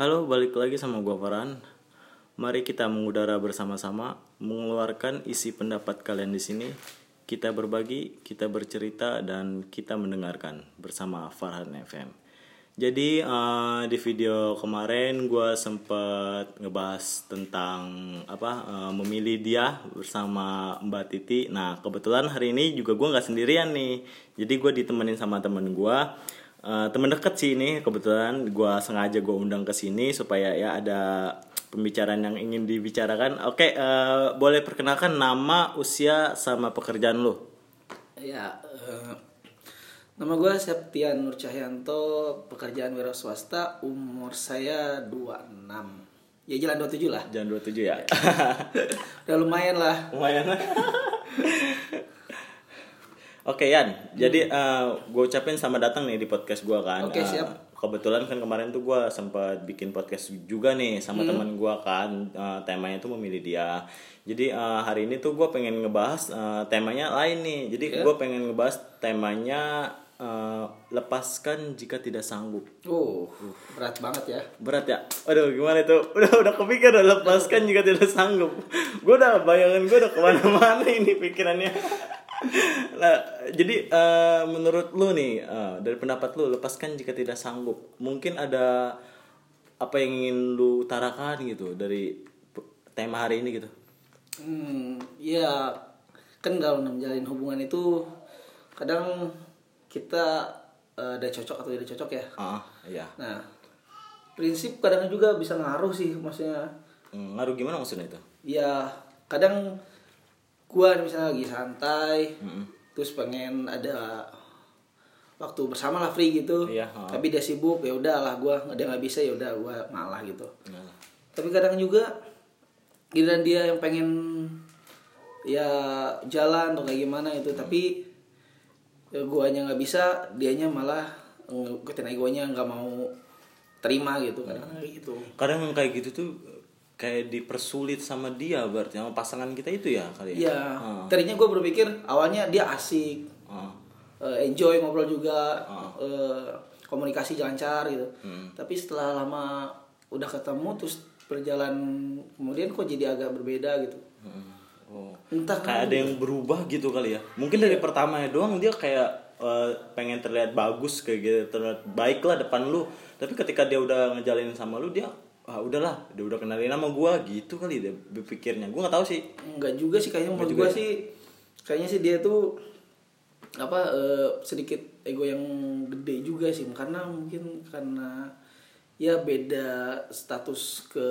Halo, balik lagi sama gua Farhan. Mari kita mengudara bersama-sama, mengeluarkan isi pendapat kalian di sini. Kita berbagi, kita bercerita, dan kita mendengarkan bersama Farhan FM. Jadi eh, di video kemarin gua sempat ngebahas tentang apa eh, memilih dia bersama Mbak Titi. Nah kebetulan hari ini juga gua nggak sendirian nih. Jadi gue ditemenin sama temen gua Eh, temen deket sih ini kebetulan gue sengaja gue undang ke sini supaya ya ada pembicaraan yang ingin dibicarakan oke eh, boleh perkenalkan nama usia sama pekerjaan lo Ya, eh, nama gue Septian Nur Cahyanto, pekerjaan wira swasta, umur saya 26. Ya jalan 27 lah. jangan 27 ya Udah lumayan lah. lumayan Oke Yan, jadi gue ucapin sama datang nih di podcast gue kan. Oke, Eh, siap. kebetulan kan kemarin tuh gue sempat bikin podcast juga nih sama teman gue kan. Eh, temanya tuh memilih dia. Jadi eh, hari ini tuh gue pengen ngebahas eh, temanya lain nih. Jadi gue pengen ngebahas temanya eh, lepaskan jika tidak sanggup. Uh, berat banget ya. Berat ya? Aduh gimana itu? Udah udah kepikir udah lepaskan jika tidak sanggup. Gue udah bayangan gue udah ke mana-mana ini pikirannya. Nah, jadi eh, menurut lu nih eh, dari pendapat lu lepaskan jika tidak sanggup. Mungkin ada apa yang ingin lu utarakan gitu dari tema hari ini gitu. Hmm, ya kan kalau menjalin hubungan itu kadang kita eh, ada cocok atau tidak cocok ya. Ah, iya. Nah, prinsip kadang juga bisa ngaruh sih maksudnya. Hmm, Ngaruh gimana maksudnya itu? Ya, kadang gua misalnya lagi santai, Mm-mm. terus pengen ada waktu bersama lah free gitu. Iya, ha. tapi dia sibuk ya udahlah gua dia nggak bisa ya udah gua ngalah gitu. Nah, tapi kadang juga giliran dia yang pengen ya jalan atau kayak gimana itu. Tapi ya guanya nggak bisa dianya malah ikutin egonya nggak mau terima gitu kadang kayak gitu. Kadang kayak gitu tuh kayak dipersulit sama dia berarti sama pasangan kita itu ya kali ya. Iya, Ah. tadinya gue berpikir awalnya dia asik, Ah. eh, enjoy ngobrol juga, Ah. eh, komunikasi lancar gitu. Hmm. Tapi setelah lama udah ketemu terus berjalan kemudian kok jadi agak berbeda gitu. Hmm. Oh. Entah kayak ada yang berubah gitu kali ya mungkin dari pertamanya doang dia kayak eh, pengen terlihat bagus kayak gitu terlihat baik lah depan lu tapi ketika dia udah ngejalanin sama lu dia ah udahlah dia udah kenalin nama gua gitu kali dia berpikirnya. Gua nggak tahu sih. Enggak juga sih kayaknya menurut juga gue ya? sih kayaknya sih dia tuh apa eh, sedikit ego yang gede juga sih. Karena mungkin karena ya beda status ke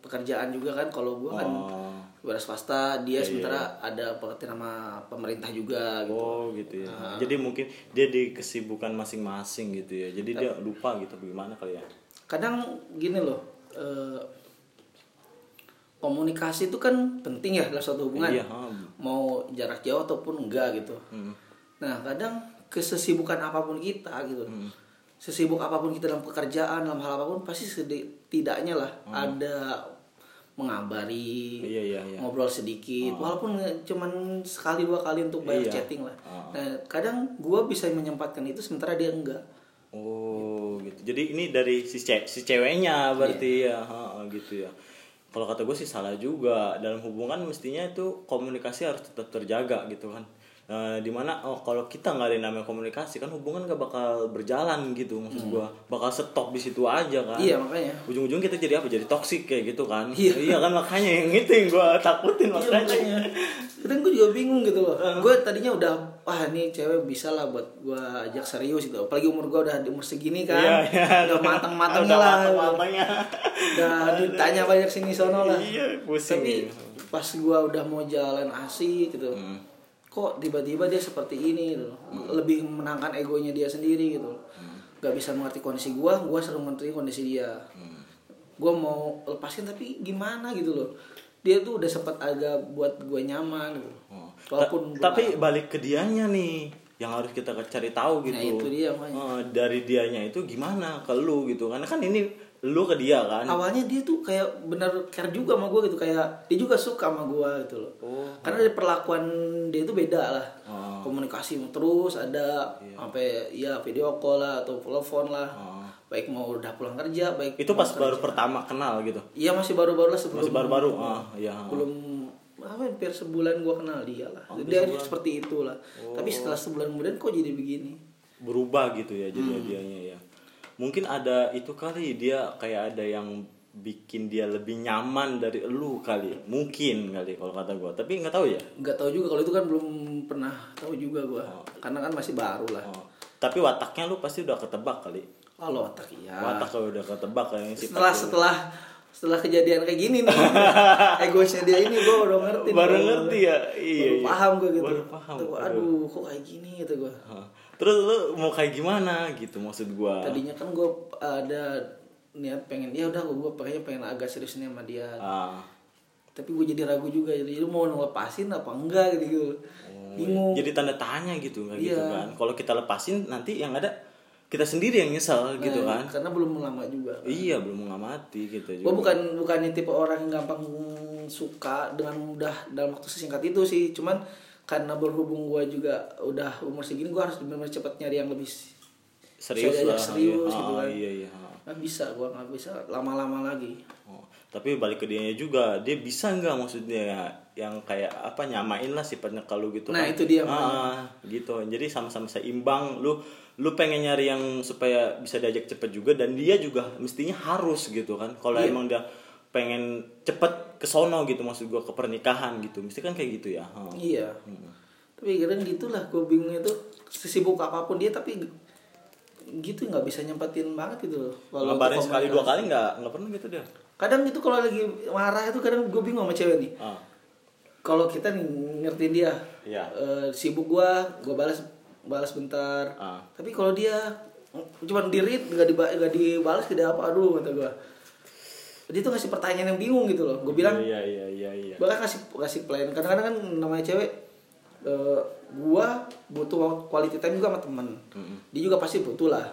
pekerjaan juga kan. Kalau gue kan Oh. wira swasta dia sementara ada pengertian nama pemerintah juga gitu oh gitu. ya. Jadi mungkin dia di kesibukan masing-masing gitu ya. Jadi dia lupa gitu bagaimana kali ya? Kadang gini loh eh, komunikasi itu kan penting ya dalam suatu hubungan Iya, ha. mau jarak jauh ataupun enggak gitu Hmm. nah kadang kesesibukan apa pun kita gitu Hmm. sesibuk apa pun kita dalam pekerjaan dalam hal apa pun pasti setidaknya lah ada mengabari Hmm. Iya, iya, iya. ngobrol sedikit walaupun cuman sekali dua kali untuk bayar Iya. chatting lah Ah. nah kadang gue bisa menyempatkan itu sementara dia enggak Oh gitu. Jadi ini dari si, ce- si ceweknya berarti ya, ha, gitu ya. Kalau kata gue sih salah juga dalam hubungan mestinya itu komunikasi harus tetap terjaga gitu kan. Eh, di mana oh kalau kita nggak ada yang namanya komunikasi kan hubungan gak bakal berjalan gitu maksud gua bakal stop di situ aja kan iya makanya ujung-ujung kita jadi apa jadi toksik kayak gitu kan Iya. kan makanya yang itu yang gua takutin Iya, makanya makanya. Kadang gue juga bingung gitu loh. Gue tadinya udah wah ini cewek bisa lah buat gue ajak serius gitu. Apalagi umur gue udah di umur segini kan. Iya, iya. Udah matang-matang Udah lah. matang-matangnya. Udah ditanya banyak sini sono lah. Iya, pusing. Tapi pas gue udah mau jalan asik gitu. Hmm. Kok tiba-tiba dia seperti ini gitu. loh. Lebih menangkan egonya dia sendiri gitu. loh. Hmm. Gak bisa mengerti kondisi gue, gue sering mengerti kondisi dia. Hmm. Gue mau lepaskan tapi gimana gitu loh. Dia tuh udah sempat agak buat gue nyaman gitu. Oh. Walaupun Ta- tapi balik ke dianya nih yang harus kita cari tahu gitu. Nah, itu dia, makanya. Eh, dari dianya itu gimana ke lu gitu. Karena kan ini lu ke dia kan. awalnya dia tuh kayak bener care juga sama gue gitu kayak dia juga suka sama gue gitu loh Oh. karena dari perlakuan dia itu beda lah Oh. komunikasi terus ada sampai ya video call lah atau telepon lah Oh. baik mau udah pulang kerja baik itu pas baru kerja. pertama kenal gitu iya masih baru-baru lah sebelum masih baru-baru ah ya belum apa hampir sebulan gua kenal dia lah dia seperti itulah tapi setelah sebulan kemudian kok jadi begini berubah gitu ya jadi Hmm. ya mungkin ada itu kali dia kayak ada yang bikin dia lebih nyaman dari elu kali. Mungkin kali kalau kata gua. Tapi nggak tahu ya? Nggak tahu juga. Kalau itu kan belum pernah tahu juga gua. Karena kan masih baru lah. Oh. tapi wataknya lu pasti udah ketebak kali. Kalau otak iya. Watak kalau udah ketebak kayaknya setelah setelah setelah kejadian kayak gini nih. Egoisnya dia ini gue udah ngerti baru nih. ngerti ya? Iya baru iya. paham gue gitu. Baru paham. Tuh, aduh. kok kayak gini gitu gue. Terus lu mau kayak gimana gitu maksud gua? Tadinya kan gue ada niat pengen ya udah gue pengen pengen agak serius nih sama dia. Ah. Tapi gue jadi ragu juga jadi lu mau ngelepasin apa enggak gitu. Bingung. jadi tanda tanya gitu nggak gitu Iya. kan? Kalau kita lepasin nanti yang ada kita sendiri yang nyesel gitu Nah, kan? karena belum lama juga iya belum mengamati gitu gue juga. bukan bukannya tipe orang yang gampang suka dengan mudah dalam waktu sesingkat itu sih. Cuman karena berhubung gue juga udah umur segini gue harus benar-benar cepat nyari yang lebih serius lah serius iya. gitu Ah, kan. iya iya nggak bisa gue nggak bisa lama-lama lagi Oh, tapi balik ke dia juga dia bisa nggak maksudnya yang kayak apa nyamain lah sifatnya kalau gitu Nah, kan. itu dia, ah, gitu jadi sama-sama seimbang lu lu pengen nyari yang supaya bisa diajak cepet juga dan dia juga mestinya harus gitu kan kalau Iya. emang dia pengen cepet ke sono gitu maksud gua ke pernikahan gitu. Mesti kan kayak gitu ya? Ah. iya. Tapi kadang gitulah gue bingung itu sesibuk apa pun dia tapi gitu nggak bisa nyempetin banget gitu loh kalau ngabarin sekali dua kali nggak nggak pernah gitu dia? Kadang itu kalau lagi marah itu kadang gue bingung sama cewek nih. Ah. kalau kita nih ngertiin dia Iya. eh, sibuk gua gua balas balas bentar. Ah. tapi kalau dia cuma dirit nggak diba nggak dibalas tidak apa aduh kata gua dia tuh ngasih pertanyaan yang bingung gitu loh. Gue bilang iya iya iya iya. Bahkan kasih kasih plan kadang-kadang kan namanya cewek eh, gua butuh quality time juga sama temen. Dia juga pasti butuh lah.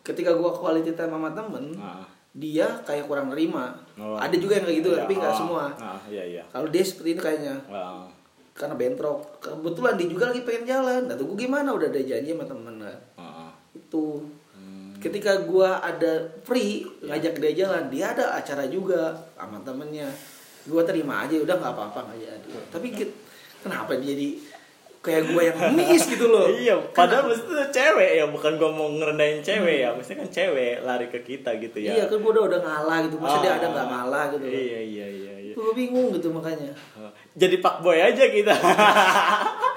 Ketika gua quality time sama temen Ah. dia kayak kurang nerima. Oh. ada juga yang kayak gitu Iya, tapi nggak ah, semua. Ah, iya iya. Kalau dia seperti ini kayaknya. Ah. karena bentrok. Kebetulan dia juga lagi pengen jalan. Nah gue gimana? Udah ada janji sama temen kan Ah. itu. Hmm. Ketika gua ada free ngajak dia jalan dia ada acara juga sama temennya gua terima aja udah nggak apa-apa nggak jadi tapi kenapa dia jadi kayak gua yang miss gitu loh Iya, padahal mesti itu cewek ya, bukan gua mau ngerendahin cewek ya, mesti kan cewek lari ke kita gitu ya. iya kan gua udah udah ngalah gitu masa dia Ah. ada nggak ngalah gitu Iya, iya, iya, iya. gue bingung gitu makanya Jadi pak boy aja kita.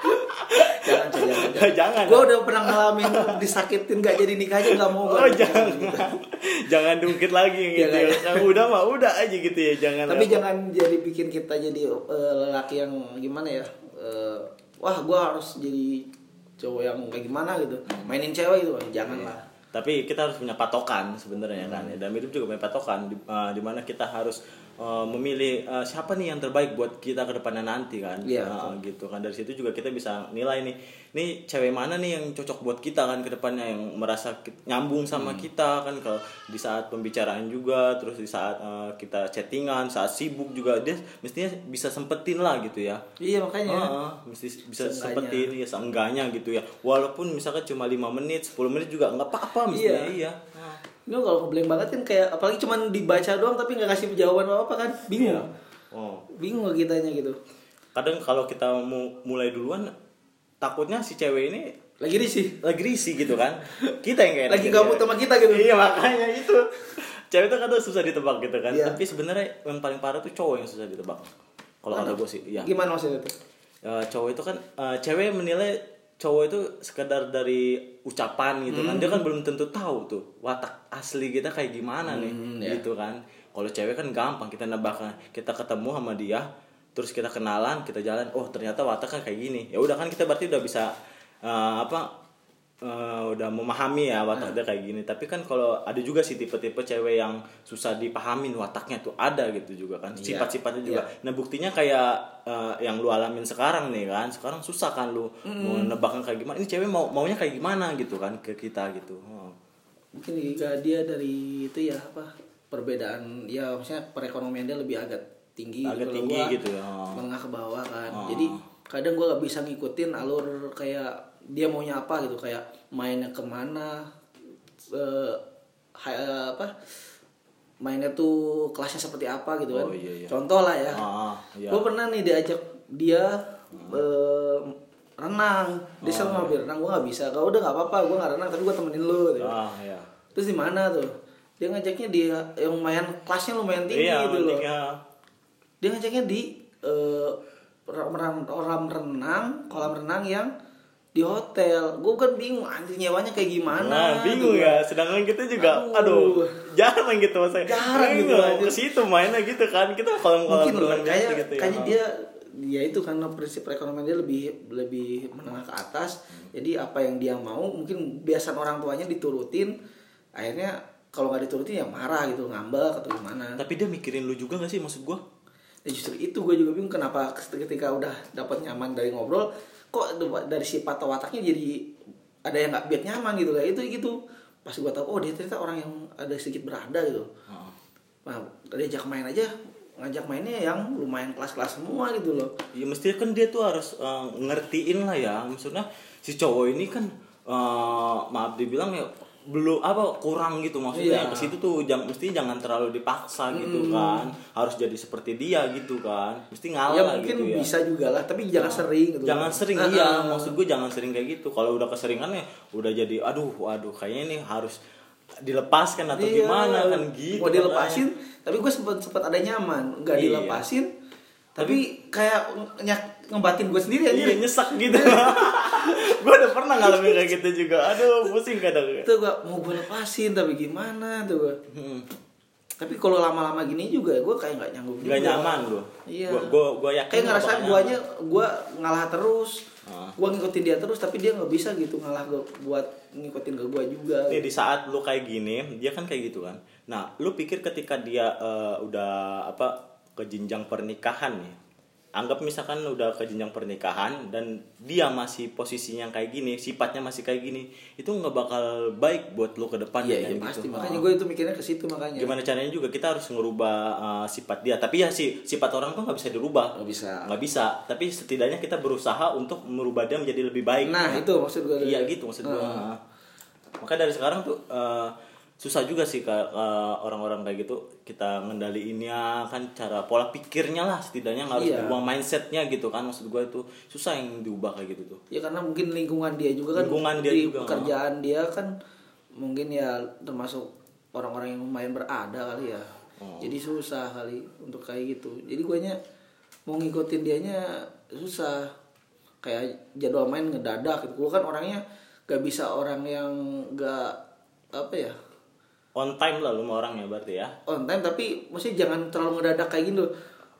jangan jangan, jangan. Jangan. gue udah pernah ngalamin disakitin gak jadi nikah aja nggak mau Oh gua. jangan, jangan dungkit lagi gitu ya. Jangan. Yang udah mah udah aja gitu ya, jangan. tapi apa. jangan jadi bikin kita jadi eh, lelaki yang gimana ya eh, wah gue harus jadi cowok yang kayak gimana gitu mainin cewek gitu jangan lah Tapi kita harus punya patokan sebenarnya kan. ya. Dalam hidup juga punya patokan di, di mana kita harus eh, memilih eh, siapa nih yang terbaik buat kita ke depannya nanti kan. Iya, Eh, gitu kan. Dari situ juga kita bisa nilai nih, nih cewek mana nih yang cocok buat kita kan ke depannya yang merasa nyambung sama kita kan kalau di saat pembicaraan juga, terus di saat eh, kita chattingan, saat sibuk juga dia mestinya bisa sempetin lah gitu ya. iya makanya Heeh, mesti bisa Seenggaknya. sempetin ya seenggaknya gitu ya walaupun misalkan cuma 5 menit 10 menit juga nggak apa-apa mestinya iya, ini kalau ngeblank banget kan kayak apalagi cuman dibaca doang tapi nggak kasih jawaban apa apa kan bingung. Oh. Bingung kitanya gitu. Kadang kalau kita mau mulai duluan takutnya si cewek ini lagi risih. Lagi risih gitu kan. Kita yang kayak lagi gabut sama kita gitu. Iya makanya itu. Cewek itu kadang susah ditebak gitu kan. Iya. tapi sebenarnya yang paling parah tuh cowok yang susah ditebak. Kalau kata gue sih iya. Gimana maksudnya tuh? Ya, cowok itu kan eh, cewek menilai cowok itu sekedar dari ucapan gitu kan. Dia kan belum tentu tahu tuh watak asli kita kayak gimana nih Hmm, ya. gitu kan. Kalau cewek kan gampang kita nebak kita ketemu sama dia terus kita kenalan kita jalan oh ternyata watak kan kayak gini. Ya udah kan kita berarti udah bisa eh, apa eh, udah memahami ya watak dia kayak gini tapi kan kalau ada juga sih tipe-tipe cewek yang susah dipahamin wataknya tuh ada gitu juga kan Iya. sifat-sifatnya juga nah buktinya kayak eh, yang lu alamin sekarang nih kan sekarang susah kan lu mau nebaknya kayak gimana ini cewek mau maunya kayak gimana gitu kan ke kita gitu Oh. mungkin juga dia dari itu ya apa perbedaan ya maksudnya perekonomian dia lebih agak tinggi Agak Kalau tinggi gua gitu ya. menengah ke bawah kan Oh. jadi kadang gua gak bisa ngikutin alur kayak dia maunya apa gitu kayak mainnya ke mana eh, ha- apa mainnya tuh kelasnya seperti apa gitu kan Oh, iya, iya. contoh lah ya Ah, iya. gue pernah nih diajak dia eh, renang dia Oh, selalu ngambil renang gue nggak bisa kalau udah nggak apa-apa gue nggak renang tapi gue temenin lu gitu. Ah, ya. terus di mana tuh dia ngajaknya dia yang lumayan kelasnya lumayan tinggi Iya, gitu loh pentingnya. dia ngajaknya di kolam kolam renang kolam renang yang di hotel gue kan bingung anjir nyewanya kayak gimana Nah, bingung tuh. ya. Sedangkan kita juga, Aduh. aduh, jarang gitu maksudnya. Jarang gitu, anjir. ke situ mainnya gitu kan. Kita kalau mungkin lah kayak biasa gitu ya. kayaknya dia ya itu karena prinsip perekonomian dia lebih lebih menengah ke atas jadi apa yang dia mau mungkin biasan orang tuanya diturutin akhirnya kalau nggak diturutin ya marah gitu ngambek atau gimana Tapi dia mikirin lu juga gak sih maksud gua? ya justru itu gue juga bingung kenapa ketika udah dapat nyaman dari ngobrol kok dari sifat atau wataknya jadi ada yang nggak biar nyaman gitu lah itu gitu pas gue tahu oh dia ternyata orang yang ada sedikit berada gitu Heeh. nah diajak main aja ngajak mainnya yang lumayan kelas-kelas semua gitu loh Ya mestinya kan dia tuh harus eh, ngertiin lah ya. Maksudnya si cowok ini kan eh, maaf dibilang ya belum apa kurang gitu maksudnya. Iya. ke situ tuh jang, mesti jangan terlalu dipaksa gitu kan. Harus jadi seperti dia gitu kan. Mesti ngalah ya mungkin gitu ya. bisa juga lah tapi jangan sering gitu. jangan sering Ah, iya. Ah. maksud gue jangan sering kayak gitu. Kalau udah keseringan ya udah jadi aduh waduh kayaknya ini harus dilepaskan atau Iya, gimana kan gitu mau dilepasin tapi gue sempet sempet ada nyaman. Nggak Iya. dilepasin tapi kayak nyak ngebatin gue sendiri aja. Iya nyesek gitu gue udah pernah ngalamin kayak gitu juga aduh pusing kadang itu gue mau gue lepasin tapi gimana tuh gue Hmm. tapi kalau lama-lama gini juga gue kayak nggak nyanggup Nggak juga. nyaman lu? iya gua- gua yakin kayak ngerasa bakal guanya gue ngalah terus Ah. gue ngikutin dia terus tapi dia nggak bisa gitu ngalah gue buat ngikutin ke gue juga Nih di saat lu kayak gini, dia kan kayak gitu kan. Nah, lu pikir ketika dia eh, udah apa ke jenjang pernikahan nih. Anggap misalkan udah ke jenjang pernikahan dan dia masih posisinya kayak gini, sifatnya masih kayak gini, itu nggak bakal baik buat lu ke depan kan, iya gitu. pasti Ah. makanya gue itu mikirnya ke situ makanya Gimana caranya juga kita harus ngerubah eh, sifat dia. Tapi ya sih sifat orang tuh nggak bisa dirubah. nggak bisa Nggak bisa. Tapi setidaknya kita berusaha untuk merubah dia menjadi lebih baik. nah itu maksud gue Iya gitu maksud gua. Heeh. Makanya dari sekarang tuh eh, susah juga sih orang-orang kayak gitu kita ngendaliinnya kan cara pola pikirnya lah setidaknya nggak harus Iya. diubah mindsetnya gitu kan maksud gua itu susah yang diubah kayak gitu tuh. ya karena mungkin lingkungan dia juga kan Lingkungan dia di juga, pekerjaan dia kan mungkin ya termasuk orang-orang yang lumayan berada kali ya Oh. jadi susah kali untuk kayak gitu jadi guanya mau ngikutin dianya susah kayak jadwal main ngedadak gitu gua kan orangnya gak bisa orang yang gak apa ya On time lah lu sama orangnya berarti ya. on time tapi mesti jangan terlalu ngedadak kayak gitu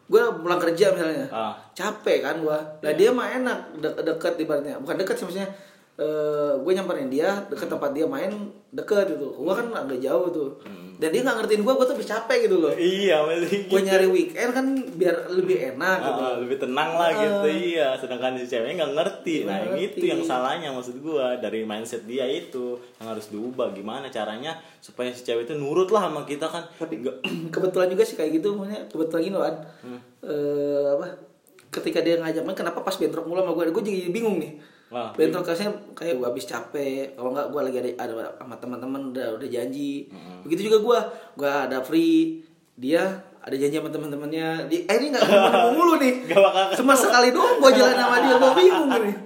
gue pulang kerja misalnya. Ah. capek kan gue lah dia mah enak de- deket ibaratnya. Bukan deket sih maksudnya gue nyamperin dia deket tempat dia main deket gitu. Gue kan agak jauh tuh. Dan dia nggak ngertiin gue gue tuh lebih capek gitu loh. Iya, masih gue nyari weekend kan biar lebih enak gitu. Ah, lebih tenang lah Ah. gitu iya. Sedangkan si ceweknya nggak ngerti. Nah ngerti. itu yang salahnya maksud gua dari mindset dia itu yang harus diubah. Gimana caranya supaya si cewek itu nurut lah sama kita kan? Tapi nggak. kebetulan juga sih kayak gitu maksudnya kebetulan gini loh An. Hmm. Eh, apa? Ketika dia ngajak main kenapa pas bentrok mulu sama gue gue jadi bingung nih Wah, bentrok kasnya kayak gue habis capek. Kalau nggak gue lagi ada ada sama teman-teman udah udah janji. Begitu juga gue gue ada free. Dia ada janji sama teman-temannya. Di eh ini nggak ketemu mulu nih. Nggak bakal cuma sekali doang gue jalan sama dia. Gue bingung nih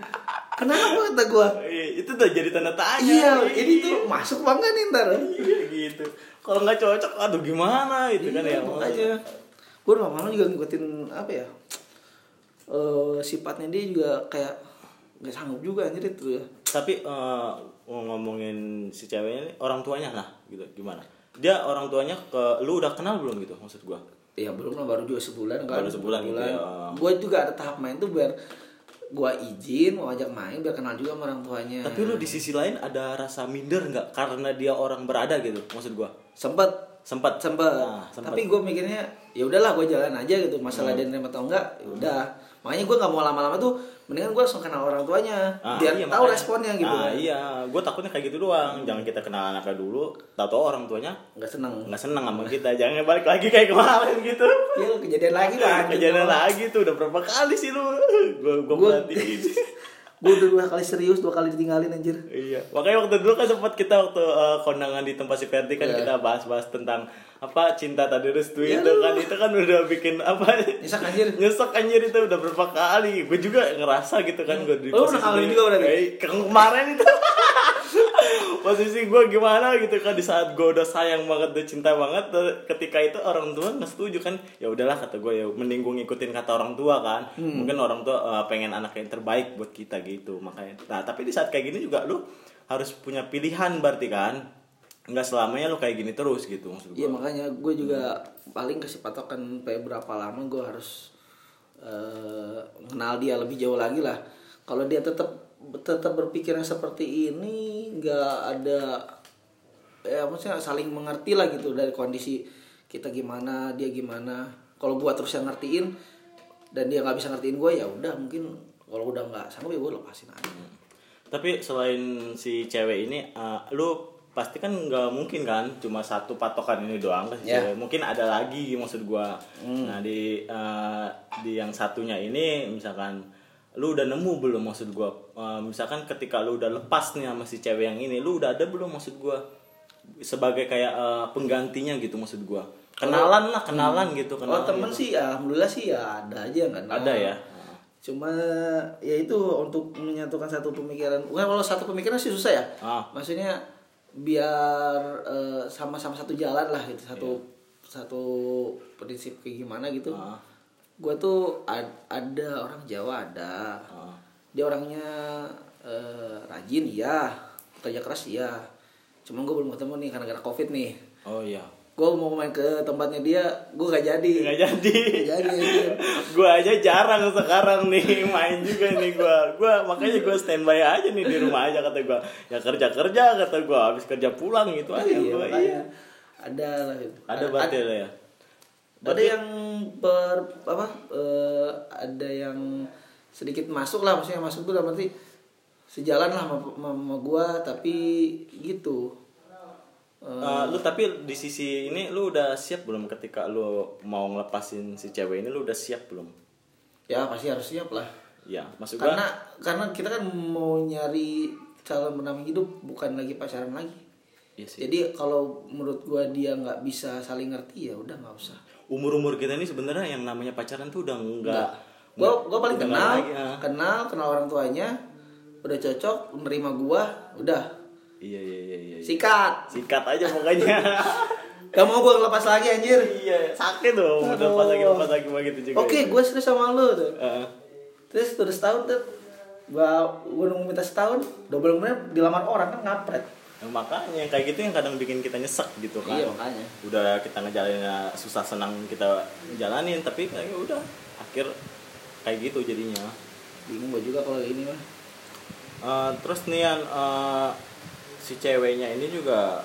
kenapa kata gue Iya, itu tuh jadi tanda tanya. Iya ini tuh masuk banget nih ntar? Iya gitu. Kalau nggak cocok aduh gimana itu kan ya makanya. Gue lama-lama juga ngikutin apa ya eh sifatnya dia juga kayak nggak sanggup juga anjir itu ya. Tapi eh, ngomongin si ceweknya ini orang tuanya lah gitu gimana? Dia orang tuanya ke lu udah kenal belum gitu maksud gua? Ya belum lah baru juga sebulan kan. Baru sebulan gitu ya. gue juga ada tahap main tuh biar gue izin mau ajak main biar kenal juga sama orang tuanya. Tapi lu di sisi lain ada rasa minder nggak karena dia orang berada gitu maksud gua? sempet. Sempat sempet. Nah, sempet. tapi gue mikirnya ya udahlah gue jalan aja gitu masalah Hmm. dia nerima atau enggak ya udah makanya gue nggak mau lama-lama tuh mendingan gue langsung kenal orang tuanya Ah, biar iya, tahu makanya. responnya gitu Ah, kan. iya, gue takutnya kayak gitu doang. Jangan kita kenal anaknya dulu, tahu-tahu orang tuanya nggak seneng nggak seneng sama kita. Jangan balik lagi kayak kemarin gitu. ya kejadian lagi lah Kejadian lagi tuh udah berapa kali sih lu? Gue gue. gue udah dua kali serius dua kali ditinggalin anjir Iya, makanya waktu dulu kan sempat kita waktu eh, kondangan di tempat si Ferdi kan Iya. kita bahas-bahas tentang apa cinta tadi restu itu kan itu kan udah bikin apa Nyesek, anjir. nyesek anjir itu udah berapa kali gue juga ngerasa gitu kan gue di Oh, lu pernah dia. juga berarti? Eh, ke- kemarin itu posisi gue gimana gitu kan di saat gue udah sayang banget udah cinta banget ketika itu orang tua nggak setuju kan ya udahlah kata gue ya mending gue ngikutin kata orang tua kan. Hmm. mungkin orang tua eh, pengen anak yang terbaik buat kita gitu makanya. Nah tapi di saat kayak gini juga lu harus punya pilihan berarti kan. Nggak selamanya lu kayak gini terus gitu maksud gue Iya makanya gue juga paling kasih patokan kayak berapa lama gue harus eh, kenal dia lebih jauh lagi lah. Kalau dia tetap tetap berpikiran seperti ini nggak ada ya maksudnya saling mengerti lah gitu dari kondisi kita gimana dia gimana. Kalau gue terus yang ngertiin dan dia nggak bisa ngertiin gue ya udah mungkin kalau udah nggak sanggup ya gue lepasin aja. tapi selain si cewek ini eh, lu pasti kan nggak mungkin kan cuma satu patokan ini doang kan si Ya. mungkin ada lagi maksud gua nah di eh, di yang satunya ini misalkan lu udah nemu belum maksud gua Eh, misalkan ketika lu udah lepas nih sama si cewek yang ini lu udah ada belum maksud gua sebagai kayak eh, penggantinya gitu maksud gua kenalan lah kenalan gitu Kalau kenalan temen gitu. sih alhamdulillah sih ya ada aja kenal. ada ya cuma ya itu untuk menyatukan satu pemikiran Bukan kalau satu pemikiran sih susah ya Ah. maksudnya biar eh, sama-sama satu jalan lah gitu satu satu prinsip kayak gimana gitu Ah. gue tuh ad- ada orang Jawa ada Ah. Dia orangnya eh, rajin iya. Kerja keras iya. Cuma gue belum ketemu nih karena gara covid nih. Oh iya. Gue mau main ke tempatnya dia gue gak jadi. Nggak jadi. Nggak jadi anjir. gua aja jarang sekarang nih main juga nih gua. Gua makanya gua standby aja nih di rumah aja kata gua. Ya kerja kerja kata gua. Habis kerja pulang gitu aja Iya, gua makanya. iya. ada lah ada berarti lah ya? ada yang ber apa eh, ada yang sedikit masuk lah maksudnya masuk tuh dalam arti sejalan lah sama, sama, gua tapi gitu. Eh, lu tapi di sisi ini lu udah siap belum ketika lu mau ngelepasin si cewek ini? Lu udah siap belum? Ya pasti harus siap lah. Ya maksud gua karena karena kita kan mau nyari calon pendamping hidup bukan lagi pacaran lagi. Iya sih. jadi kalau menurut gua dia nggak bisa saling ngerti ya udah nggak usah. Umur umur kita ini sebenarnya yang namanya pacaran tuh udah enggak gua gua paling kenal lagi, ah. kenal kenal orang tuanya udah cocok menerima gua udah. Iya iya iya iya sikat. Sikat aja pokoknya. Gak mau gue lepas lagi anjir. Iya sakit dong udah pas lagi lepas lagi begitu juga. Oke gue serius sama lu tuh. Heeh. Terus udah setahun tuh Gua, gua nunggu minta setahun Double kemudian dilamar orang kan ngapret. Nah, makanya kayak gitu yang kadang bikin kita nyesek gitu kan. Iya, makanya. Udah kita ngejalaninnya susah senang kita jalanin tapi kayak udah akhir kayak gitu jadinya. Bingung gue juga kalau ini mah Eh, terus nih eh, si ceweknya ini juga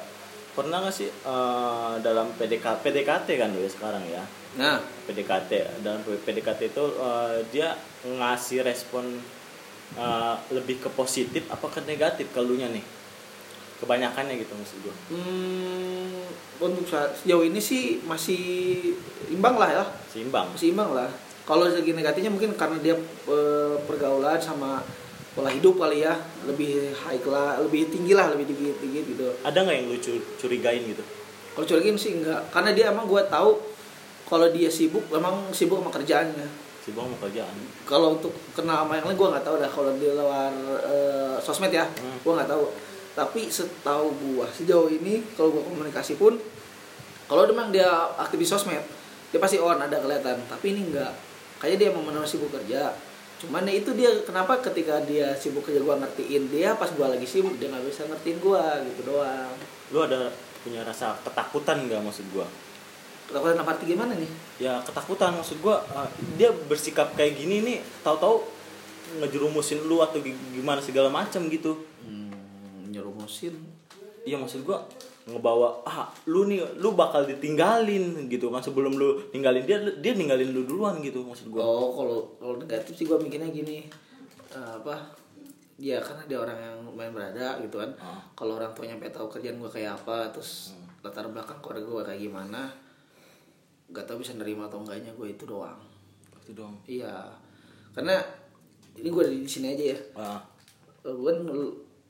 pernah gak sih eh, dalam PDK, PDKT kan ya sekarang ya? Nah. PDKT dalam PDKT itu eh, dia ngasih respon eh, lebih ke positif apa ke negatif kalunya nih? Kebanyakannya gitu maksud gue hmm, Untuk sejauh ini sih masih imbang lah ya. Seimbang. Masih imbang lah Kalau segi negatifnya mungkin karena dia eh, pergaulan sama pola hidup kali ya Lebih high class, lebih tinggi lah, lebih tinggi, tinggi gitu ada nggak yang lu cu- curigain gitu Kalau curigin sih enggak, karena dia emang gue tahu kalau dia sibuk, emang sibuk sama kerjaannya. si bang mau kerjaan Kalau untuk kenal sama yang lain gue nggak tahu dah kalau di luar eh, sosmed ya, Hmm. gue nggak tahu. Tapi setahu gue sejauh ini kalau gue komunikasi pun, kalau memang dia aktif di sosmed, dia pasti on ada kelihatan. Tapi ini enggak, kayaknya dia memang benar sibuk kerja. Cuman ya itu dia kenapa ketika dia sibuk kerja gue ngertiin dia pas gue lagi sibuk dia nggak bisa ngertiin gue gitu doang. lu ada punya rasa ketakutan nggak maksud gua Ketakutan apa arti gimana nih? ya ketakutan maksud gua eh, dia bersikap kayak gini nih tahu-tahu ngejerumusin lu atau gi- gimana segala macam gitu hmm, nyerumusin iya maksud gua ngebawa ah lu nih lu bakal ditinggalin gitu kan. Sebelum lu ninggalin dia dia ninggalin lu duluan gitu maksud gua. Oh kalau kalau negatif sih gue mikirnya gini eh, apa dia karena dia orang yang lumayan berada gitu kan. Ah. kalau orang tuanya sampai tahu kerjaan gue kayak apa terus latar belakang keluarga gue kayak gimana gak tau bisa nerima atau enggaknya gue itu doang. Itu dong iya. Karena ini gue di sini aja ya. Ah, gue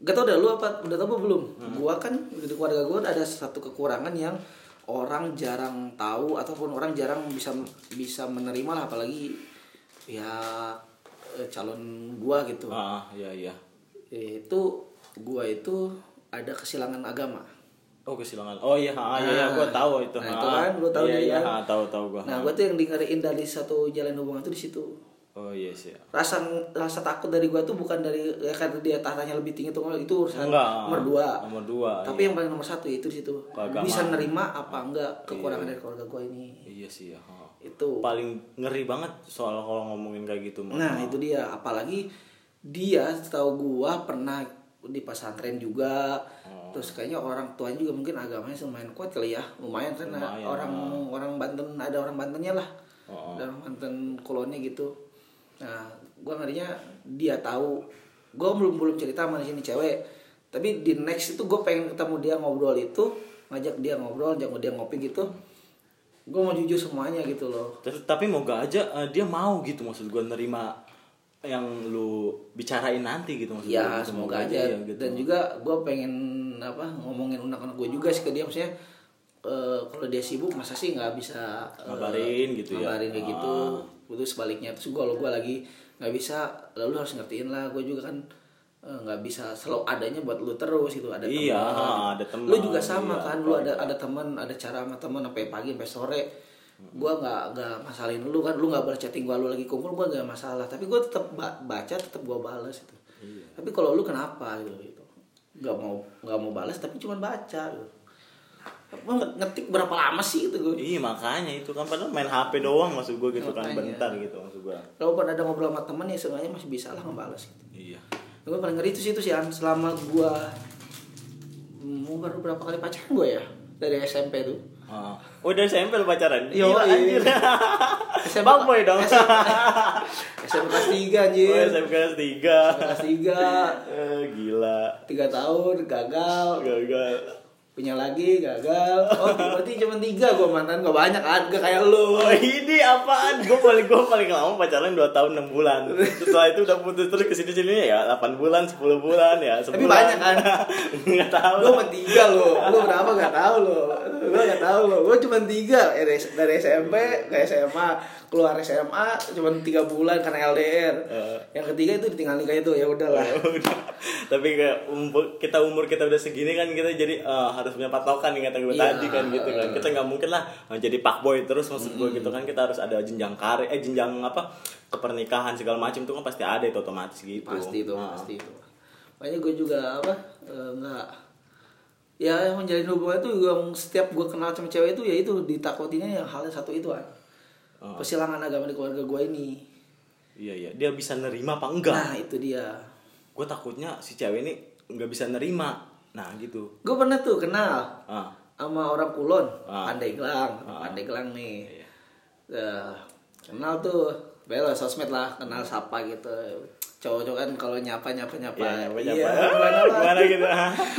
gak tau dah lu apa udah tau apa belum gua kan di keluarga gue ada satu kekurangan yang orang jarang tahu ataupun orang jarang bisa bisa menerima lah apalagi ya eh, calon gua gitu ah, iya iya. itu gua itu ada kesilangan agama Oh kesilangan. Oh iya, ah, iya, iya, gua tahu itu. Nah, itu Ah, kan, lu tahu iya, iya, kan? ah, tahu tahu gua. nah gua tuh yang dengeriin dari satu jalan hubungan tuh di situ Oh iya sih. rasa rasa takut dari gua tuh bukan dari ya karena dia tahtanya lebih tinggi tuh itu urusan Enggak. nomor dua Nomor dua. tapi yang paling nomor satu itu di situ bisa nerima apa enggak kekurangan dari keluarga gua ini Iya sih ya. ah. itu Paling ngeri banget soal kalau ngomongin kayak gitu. Nah itu dia apalagi dia setahu gua pernah di pesantren juga Oh. terus kayaknya orang tuanya juga mungkin agamanya lumayan kuat kali ya lumayan kan orang orang Banten ada orang Bantennya lah Oh. ada orang Banten kolonnya gitu nah gua ngerinya dia tahu. Gua belum belum cerita sama di sini cewek. Tapi di next itu gue pengen ketemu dia ngobrol itu ngajak dia ngobrol ngajak dia ngopi gitu. Gue mau jujur semuanya gitu loh. Tapi- Tapi moga aja eh, dia mau gitu maksud gua nerima yang lu bicarain nanti gitu maksud ya gua gitu. semoga aja. ya, gitu. dan juga gue pengen apa ngomongin unek-unek gue juga sih ke dia. Maksudnya eh, kalau dia sibuk masa sih nggak bisa eh, Ngabarin gitu ya. ngabarin kayak gitu itu sebaliknya terus gue kalau gue lagi nggak bisa lalu harus ngertiin lah gue juga kan eh, nggak bisa selalu adanya buat lu terus gitu ada Iya, teman. ada teman, lu juga sama iya, kan lu ada ada teman ada cara sama teman sampai pagi sampai sore. Gue nggak nggak masalahin lu kan lu nggak balas chatting gue lu lagi kumpul gue nggak masalah. Tapi gue tetap ba- baca tetap gue balas itu Iya. tapi kalau lu kenapa gitu gitu. Nggak mau nggak mau balas tapi cuma baca gitu Emang nge- ngetik berapa lama sih itu gue Iya makanya itu kan padahal main HP doang maksud gua gitu kan Makanya. bentar gitu maksud gua. kalau ada ngobrol sama temen ya seenggaknya masih bisa lah ngebalas gitu Iya. gue paling ngeri itu sih itu sih selama gue mau baru berapa kali pacaran gue ya dari SMP tuh Ah. Oh dari SMP lu pacaran? Yo, Gila, iya. anjir. SMP Bang boy dong. SMP kelas 3 Oh, anjir SMP kelas 3. kelas 3 Eh, gila. 3 tahun gagal Gagal. Punya lagi gagal oh berarti cuma tiga gue mantan gak banyak kan gak kayak lu Oh ini apaan? Gue paling gue paling lama pacaran 2 tahun 6 bulan. Setelah itu udah putus terus ke sini sini ya 8 bulan 10 bulan ya. Tapi sebulan. banyak kan? Nggak tahu. gue cuma tiga lo lu berapa gak tahu lo gue gak tahu lo gue cuma tiga dari dari SMP ke SMA keluar SMA cuma tiga bulan karena LDR Eh. yang ketiga itu ditinggal nikah itu ya udahlah udah. Tapi kayak umur, kita umur kita udah segini kan kita jadi eh, harus punya patokan nih kata gue Iya. tadi kan gitu kan. Kita nggak mungkin lah eh, jadi pak boy terus maksud gue gitu kan. Kita harus ada jenjang karir eh jenjang apa kepernikahan segala macam itu kan pasti ada itu otomatis gitu. pasti itu Ah. pasti itu makanya gue juga apa eh, nggak ya yang menjalin hubungan itu yang setiap gue kenal sama cewek itu ya itu ditakutinnya yang hal yang satu itu kan Oh. persilangan agama di keluarga gue ini Iya iya, dia bisa nerima apa enggak? nah itu dia Gue takutnya si cewek ini nggak bisa nerima. Nah gitu. gue pernah tuh kenal Ah. sama orang kulon Ah. Pandeglang Ah. Pandeglang nih Iya. Eh, kenal tuh bela sosmed lah kenal sapa gitu cowok-cowok kan kalau nyapa nyapa nyapa Iya, nyapa, Iya, gimana. Gimana gitu?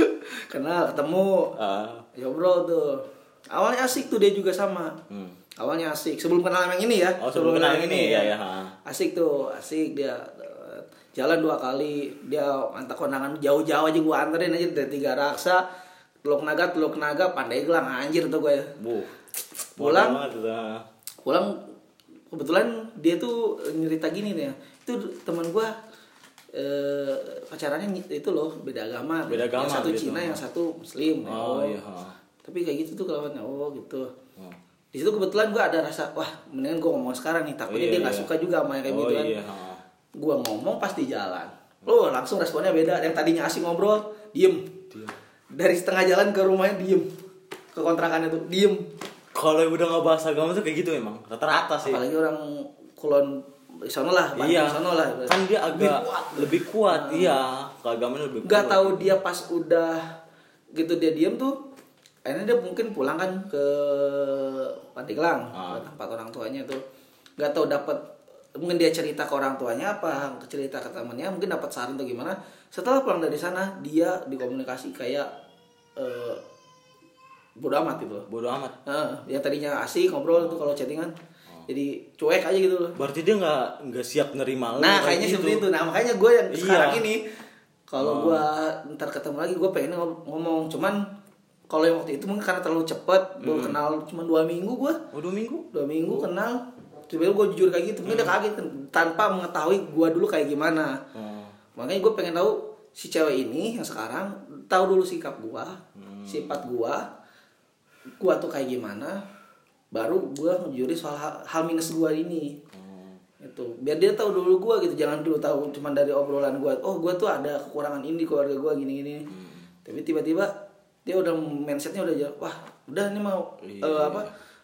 kenal ketemu Ah. ngobrol tuh awalnya asik tuh dia juga sama Hmm. awalnya asik sebelum kenal yang ini ya Oh, sebelum kenal yang ini, ya, ya, ha. asik tuh asik dia jalan dua kali dia antar kondangan jauh-jauh aja gua anterin aja dari tiga raksa teluk naga teluk naga pandeglang anjir tuh gue Bu. Pulang. Ah. pulang kebetulan dia tuh nyerita gini nih itu teman gua eh, pacarannya itu loh beda agama Beda agama yang satu gitu. Cina yang satu Muslim Oh, iya. ha. tapi kayak gitu tuh kawannya oh gitu Oh. di situ kebetulan gua ada rasa wah mendingan gua ngomong sekarang nih takutnya Iya, dia nggak iya. suka juga sama yang kayak Oh, gitu kan iya, gua ngomong pasti jalan oh langsung responnya beda yang tadinya asik ngobrol diem Diem. dari setengah jalan ke rumahnya diem ke kontrakannya tuh diem Kalau udah nggak bahas agama tuh kayak gitu emang rata-rata sih. apalagi orang kulon sana lah Iya. sono lah Kan dia Lebih agak kuat. lebih kuat, iya. Keagamaan lebih kuat. nggak tahu dia pas udah gitu dia diem tuh akhirnya dia mungkin pulang kan ke Pandeglang Ah. tempat orang tuanya tuh nggak tahu dapat mungkin dia cerita ke orang tuanya apa cerita ke temannya mungkin dapat saran atau gimana setelah pulang dari sana dia dikomunikasi kayak eh bodo amat gitu loh. Bodoh amat. Nah, yang tadinya asik ngobrol tuh kalau chattingan. Jadi cuek aja gitu loh. Berarti dia nggak nggak siap nerima nah kayak kayaknya gitu. seperti itu. Nah makanya gue yang Iya. sekarang ini kalau gue ntar ketemu lagi gue pengen ngom- ngomong. Cuman kalau yang waktu itu mungkin karena terlalu cepet baru kenal cuma dua minggu gue Oh dua minggu? dua minggu kenal. Tiba-tiba gue jujur kayak gitu. Mungkin dia kaget kan, tanpa mengetahui gue dulu kayak gimana. Oh. makanya gue pengen tahu si cewek ini yang sekarang tahu dulu sikap gue sifat gue gue tuh kayak gimana baru gue ngejuri soal hal, hal minus gue ini. Oh. itu biar dia tahu dulu gue gitu jangan dulu tahu cuma dari obrolan gue oh gue tuh ada kekurangan ini di keluarga gue gini gini tapi tiba-tiba dia udah mindsetnya udah jauh wah udah ini mau Iya, eh, apa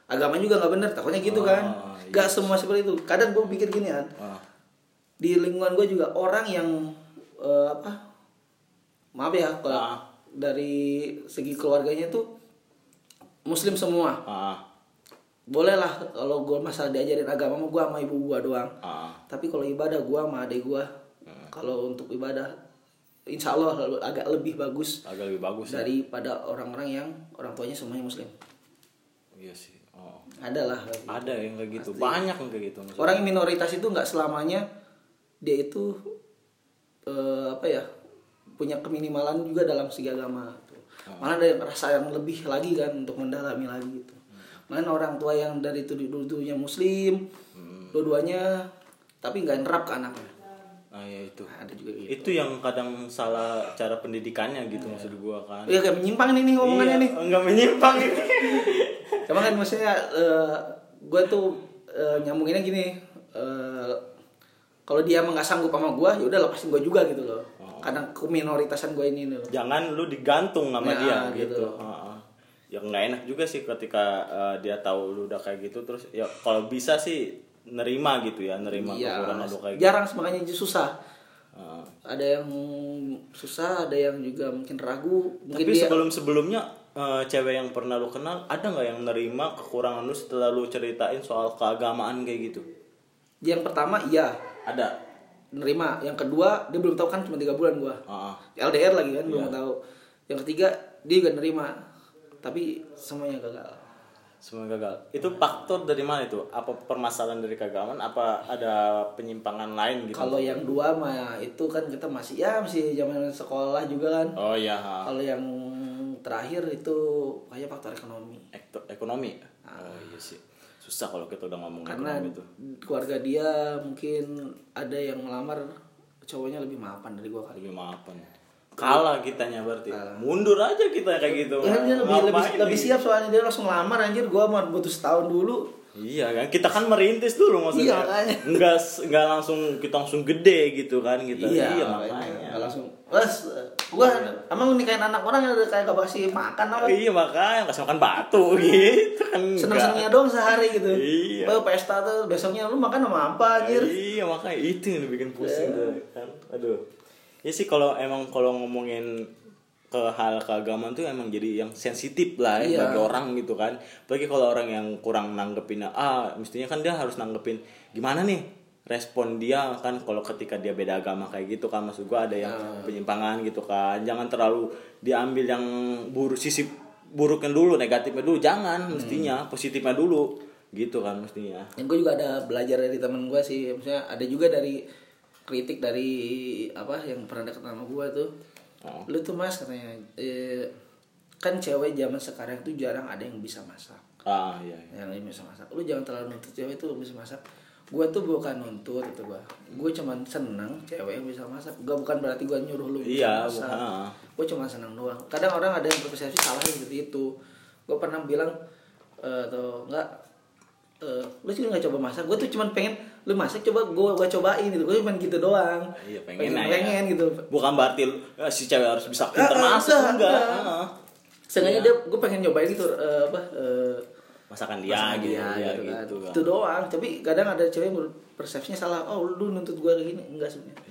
agama juga nggak bener takutnya gitu kan. Ah, nggak semua seperti itu. Kadang gue pikir gini kan Ah. di lingkungan gue juga orang yang eh, apa maaf ya kalau Ah. dari segi keluarganya tuh muslim semua Ah. boleh lah kalau gue masalah diajarin agama mah gue sama ibu gue doang Ah. tapi kalau ibadah gue sama adik gue kalau untuk ibadah insya Allah agak lebih bagus Agak lebih bagus ya. daripada orang-orang yang orang tuanya semuanya muslim Iya sih. Oh. ada lah Ada yang kayak gitu. Banyak yang kayak gitu. maksudnya. orang yang minoritas itu nggak selamanya dia itu eh, apa ya punya keminimalan juga dalam segi agama. Malah ada yang rasa yang lebih lagi kan untuk mendalami lagi gitu. Malah orang tua yang dari itu dulu-dulunya muslim dua-duanya tapi nggak nerap ke anaknya. Ah ya itu. ada juga gitu. Itu yang kadang salah cara pendidikannya gitu maksud gua kan. Iya kayak menyimpang nih nih ngomongannya Iya, nih Enggak menyimpang ini. Cuma kan maksudnya gue tuh eh, nyambunginnya gini eh, kalau dia emang nggak sanggup sama gue ya udah lepasin gue juga gitu loh kadang keminoritasan gue ini loh Jangan lu digantung sama Ya, dia gitu. gitu. Heeh. Ya nggak enak juga sih ketika eh, dia tahu lu udah kayak gitu terus ya kalau bisa sih nerima gitu ya, nerima Iya, kekurangan lu kayak gitu. jarang makanya susah Heeh. ada yang susah ada yang juga mungkin ragu mungkin Tapi dia sebelum sebelumnya eh, cewek yang pernah lu kenal ada nggak yang nerima kekurangan lu setelah lu ceritain soal keagamaan kayak gitu? yang pertama iya Ada. Nerima yang kedua dia belum tahu kan cuma tiga bulan gue Heeh. LDR lagi kan Iya. belum tahu yang ketiga dia juga nerima tapi semuanya gagal Semua gagal. Itu faktor dari mana itu? Apa permasalahan dari keagamaan? Apa ada penyimpangan lain gitu? Kalau yang dua mah itu kan kita masih ya masih zaman sekolah juga kan. Oh iya. Kalau yang terakhir itu kayak faktor ekonomi. Ekto- ekonomi. Oh iya sih. Susah kalau kita udah ngomong Karena ekonomi itu. keluarga dia mungkin ada yang melamar cowoknya lebih mapan dari gua kali. Lebih maafan. Kalah kitanya berarti. Mundur aja kita kayak gitu. Ya dia lebih lebih, lebih siap soalnya dia langsung lamar anjir gua mau butuh setahun dulu. Iya kan kita kan merintis dulu maksudnya. Iya, makanya. Enggak enggak langsung kita langsung gede gitu kan kita. Iya, makanya. Nggak langsung. Wes, gua emang nikahin anak orang yang kayak gak kasih makan apa? Iya makanya kasih makan batu gitu kan. Seneng-senengnya doang sehari gitu. Iya. Baru pesta tuh besoknya lu makan sama apa anjir? Iya makanya itu yang bikin pusing tuh kan. Aduh. Ya sih kalau emang kalau ngomongin ke hal keagamaan tuh emang jadi yang sensitif lah ya Iya. bagi orang gitu kan. Apalagi kalau orang yang kurang nanggepin ah mestinya kan dia harus nanggepin gimana nih respon dia kan kalau ketika dia beda agama kayak gitu kan maksud gua ada yang penyimpangan gitu kan. Jangan terlalu diambil yang buruk sisi buruknya dulu, negatifnya dulu, jangan mestinya positifnya dulu gitu kan mestinya. yang gue juga ada belajar dari temen gue sih maksudnya ada juga dari kritik dari apa yang pernah deket sama gue tuh Oh. lu tuh mas katanya eh, kan cewek zaman sekarang tuh jarang ada yang bisa masak Ah iya. iya. yang bisa masak lu jangan terlalu nuntut cewek tuh bisa masak gue tuh bukan nuntut itu gue gue cuman seneng cewek yang bisa masak gue bukan berarti gue nyuruh lu bisa Iya, masak ah. gue cuma seneng doang kadang orang ada yang berpersepsi salah seperti itu gue pernah bilang eh, atau enggak eh, lu sih nggak coba masak gue tuh cuman pengen lu masak coba gue gue cobain gitu gue cuman gitu doang Iya, pengen pengen, aja. pengen gitu Bukan berarti lu, eh, si cewek harus bisa pintar Ah, ah, masak enggak, enggak. enggak. Ah. sengaja dia gue pengen nyobain gitu eh, apa eh, Masakan dia masakan gitu, dia, ya, gitu, kan. gitu. kan. itu doang tapi kadang ada cewek persepsinya salah oh lu nuntut gue kayak gini enggak sebenarnya